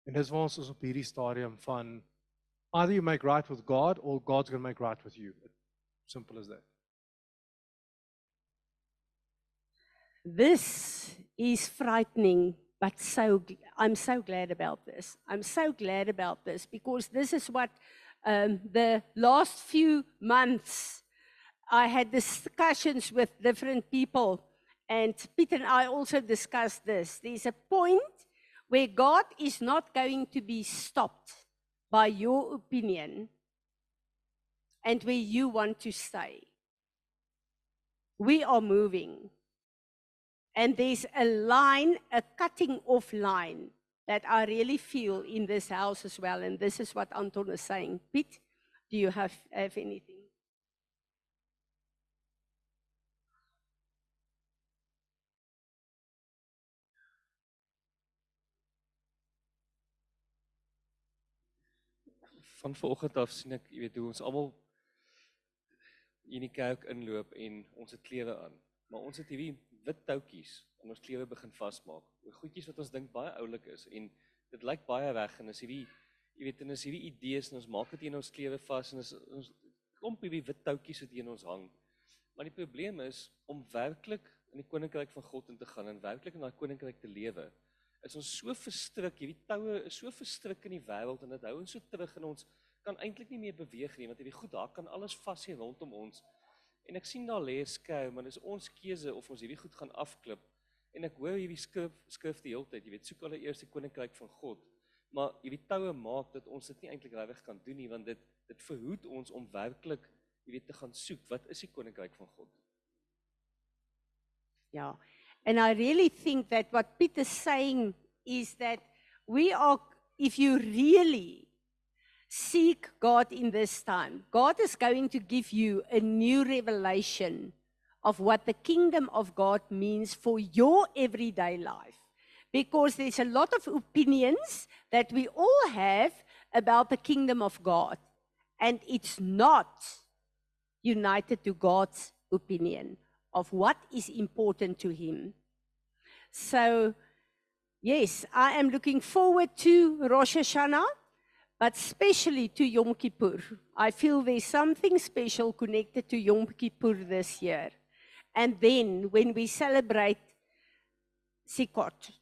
En dis waar ons is op hierdie stadium van either you make right with God or God's going to make right with you. Simple as that. This is frightening, but so I'm so glad about this. I'm so glad about this because this is what um, the last few months I had discussions with different people, and Peter and I also discussed this. There's a point where God is not going to be stopped by your opinion and where you want to stay. We are moving. And there's a line, a cutting off line that I really feel in this house as well. And this is what Anton is saying. Pete, do you have, have anything? van vanoggend af sien ek, jy weet hoe ons almal in die kerk inloop en ons het klewe aan. Maar ons het hierdie wit toutjies en ons klewe begin vasmaak. Oor goedjies wat ons dink baie oulik is en dit lyk baie reg en is hierdie jy weet en is hierdie idees en ons maak dit in ons klewe vas en is ons klomp hierdie wit toutjies wat hier in ons hang. Maar die probleem is om werklik in die koninkryk van God in te gaan en werklik in daai koninkryk te lewe is ons so verstrik, hierdie toue is so verstrik in die wêreld en dit hou ons so terug in ons kan eintlik nie meer beweeg nie want hierdie goed daar kan alles vas hier rondom ons. En ek sien daar lê 'n skou, maar dis ons keuse of ons hierdie goed gaan afklip. En ek hoor hierdie skrif skrif die hele tyd, jy weet, soek hulle eers die koninkryk van God. Maar hierdie toue maak dat ons dit nie eintlik regtig kan doen nie want dit dit verhoed ons om werklik, jy weet, te gaan soek wat is die koninkryk van God. Yeah. And I really think that what Peter's saying is that we are, if you really seek God in this time, God is going to give you a new revelation of what the kingdom of God means for your everyday life. Because there's a lot of opinions that we all have about the kingdom of God, and it's not united to God's opinion of what is important to him. So, yes, I am looking forward to Rosh Hashanah, but especially to Yom Kippur. I feel there's something special connected to Yom Kippur this year. And then when we celebrate Sukkot,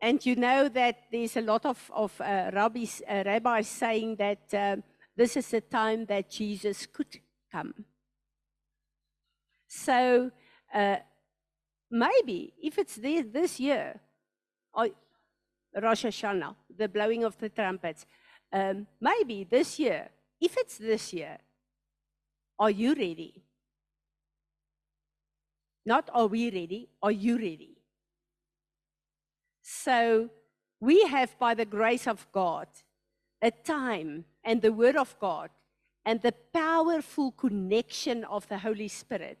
and you know that there's a lot of, of uh, rabbis, uh, rabbis saying that uh, this is the time that Jesus could come. So uh, maybe if it's there this year, or Rosh Hashanah, the blowing of the trumpets, um, maybe this year, if it's this year, are you ready? Not are we ready, are you ready? So we have, by the grace of God, a time and the Word of God and the powerful connection of the Holy Spirit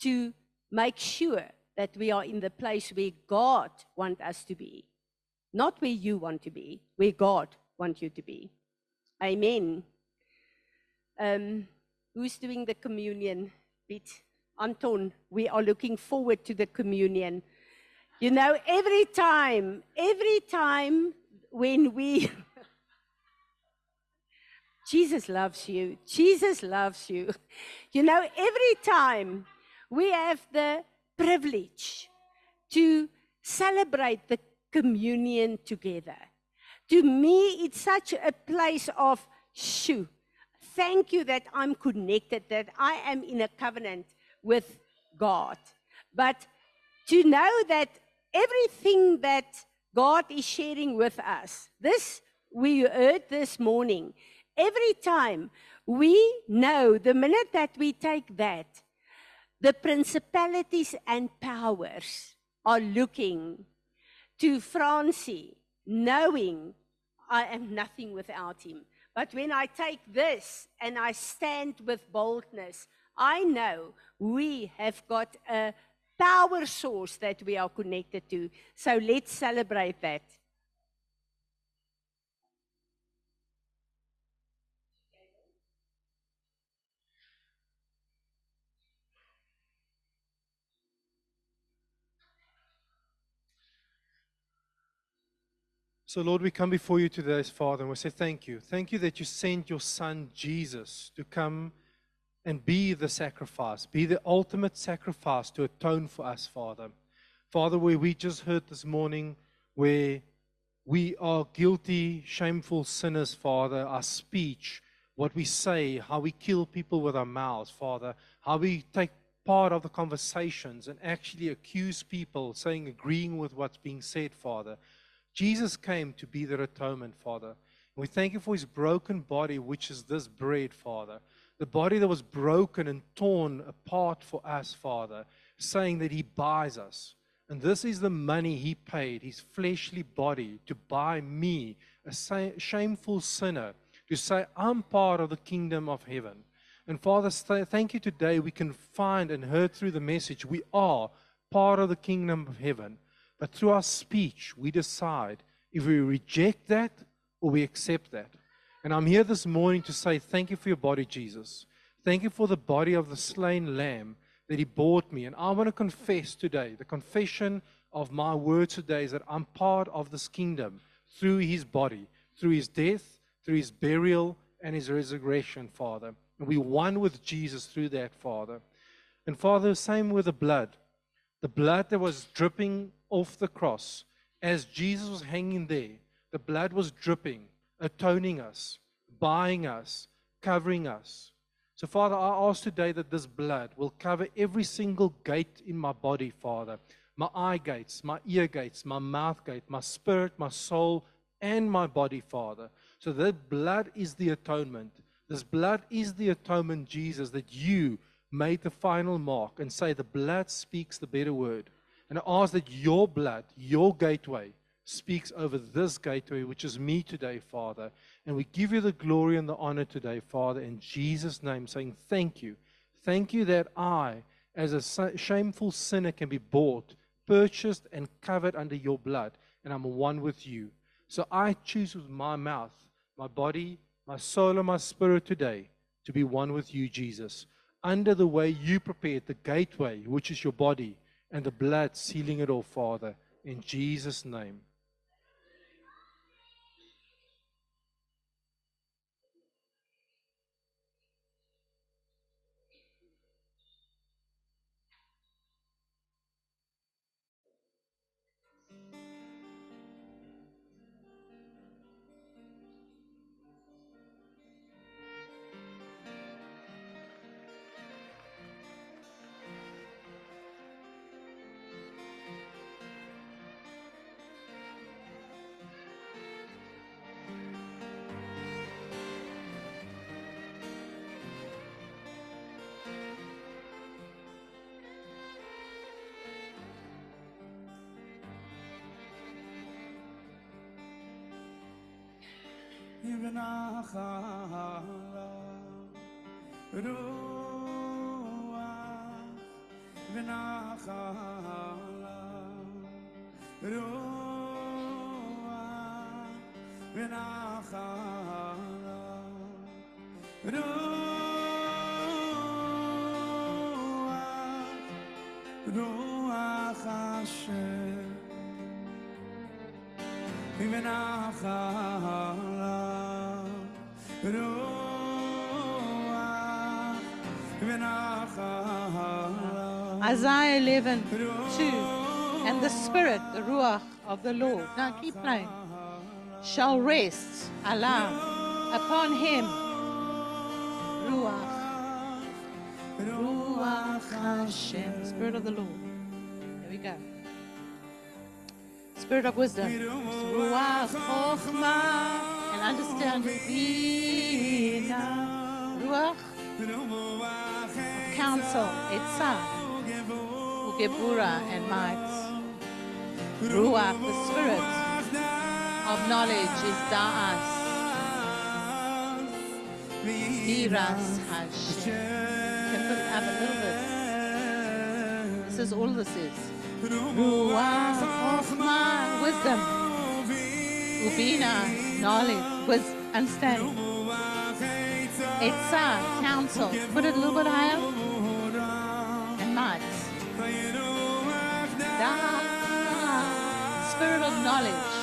to make sure that we are in the place where God wants us to be. Not where you want to be, where God wants you to be. Amen. Um, who's doing the communion bit? Anton, we are looking forward to the communion. You know, every time, every time when we. Jesus loves you. Jesus loves you. You know, every time we have the privilege to celebrate the communion together. To me, it's such a place of shoo. Thank you that I'm connected, that I am in a covenant with God. But to know that everything that God is sharing with us, this we heard this morning, every time we know the minute that we take that, the principalities and powers are looking to Francie, knowing I am nothing without him. But when I take this and I stand with boldness, I know we have got a power source that we are connected to. So let's celebrate that. So, Lord, we come before you today as Father and we say thank you. Thank you that you sent your Son, Jesus, to come and be the sacrifice, be the ultimate sacrifice to atone for us, Father. Father, where we just heard this morning, where we are guilty, shameful sinners, Father, our speech, what we say, how we kill people with our mouths, Father, how we take part of the conversations and actually accuse people, saying, agreeing with what's being said, Father. Jesus came to be the atonement, Father. And we thank you for his broken body, which is this bread, Father. The body that was broken and torn apart for us, Father, saying that he buys us. And this is the money he paid, his fleshly body, to buy me, a shameful sinner, to say, I'm part of the kingdom of heaven. And Father, thank you today we can find and heard through the message we are part of the kingdom of heaven. But through our speech, we decide if we reject that or we accept that. And I'm here this morning to say thank you for your body, Jesus. Thank you for the body of the slain lamb that he bought me. And I want to confess today, the confession of my word today is that I'm part of this kingdom through his body, through his death, through his burial, and his resurrection, Father. And we one with Jesus through that, Father. And Father, same with the blood. The blood that was dripping off the cross as Jesus was hanging there, the blood was dripping, atoning us, buying us, covering us. So, Father, I ask today that this blood will cover every single gate in my body, Father. My eye gates, my ear gates, my mouth gate, my spirit, my soul, and my body, Father. So that blood is the atonement. This blood is the atonement, Jesus, that you made the final mark and say the blood speaks the better word. And I ask that your blood, your gateway, speaks over this gateway, which is me today, Father. And we give you the glory and the honor today, Father, in Jesus' name, saying thank you. Thank you that I, as a shameful sinner, can be bought, purchased, and covered under your blood, and I'm one with you. So I choose with my mouth, my body, my soul, and my spirit today to be one with you, Jesus, under the way you prepared the gateway, which is your body and the blood sealing it all, Father, in Jesus' name. נחלה רוח ונחלה רוח ונחלה רוח רוח השם ונחלה Isaiah 11, 2. And the Spirit, the Ruach of the Lord. Now keep playing. Shall rest, Allah, upon him. Ruach. Ruach Hashem. Spirit of the Lord. There we go. Spirit of wisdom. Ruach Chokhmah. And understanding. Bina. Ruach. Counsel. Etzah. Ugebura and might. Ruach, the spirit of knowledge is Da'as. Miras Hashem. This is all this is. Ruach, Chokhmah, wisdom. Ubina, knowledge, with understanding. Etzah, uh, counsel. Put it a little bit higher. And might. Da, uh, spirit of knowledge.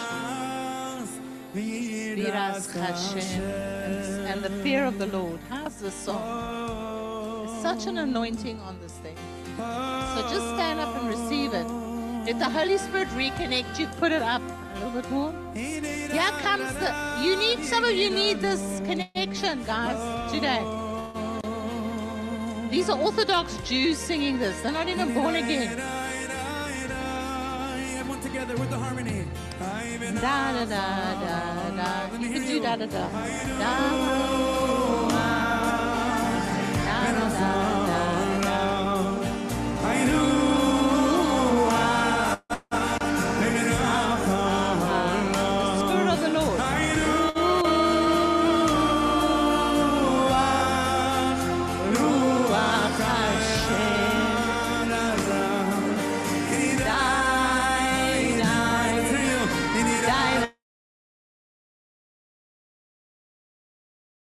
And, the fear of the Lord. How's this song? There's such an anointing on this thing. So just stand up and receive it. Let the Holy Spirit reconnect you. Put it up a little bit more. Here comes the. You need some of you need this connection, guys, today. These are Orthodox Jews singing this. They're not even born again. Everyone together with the harmony. Da da da da da. You can do da da da. Da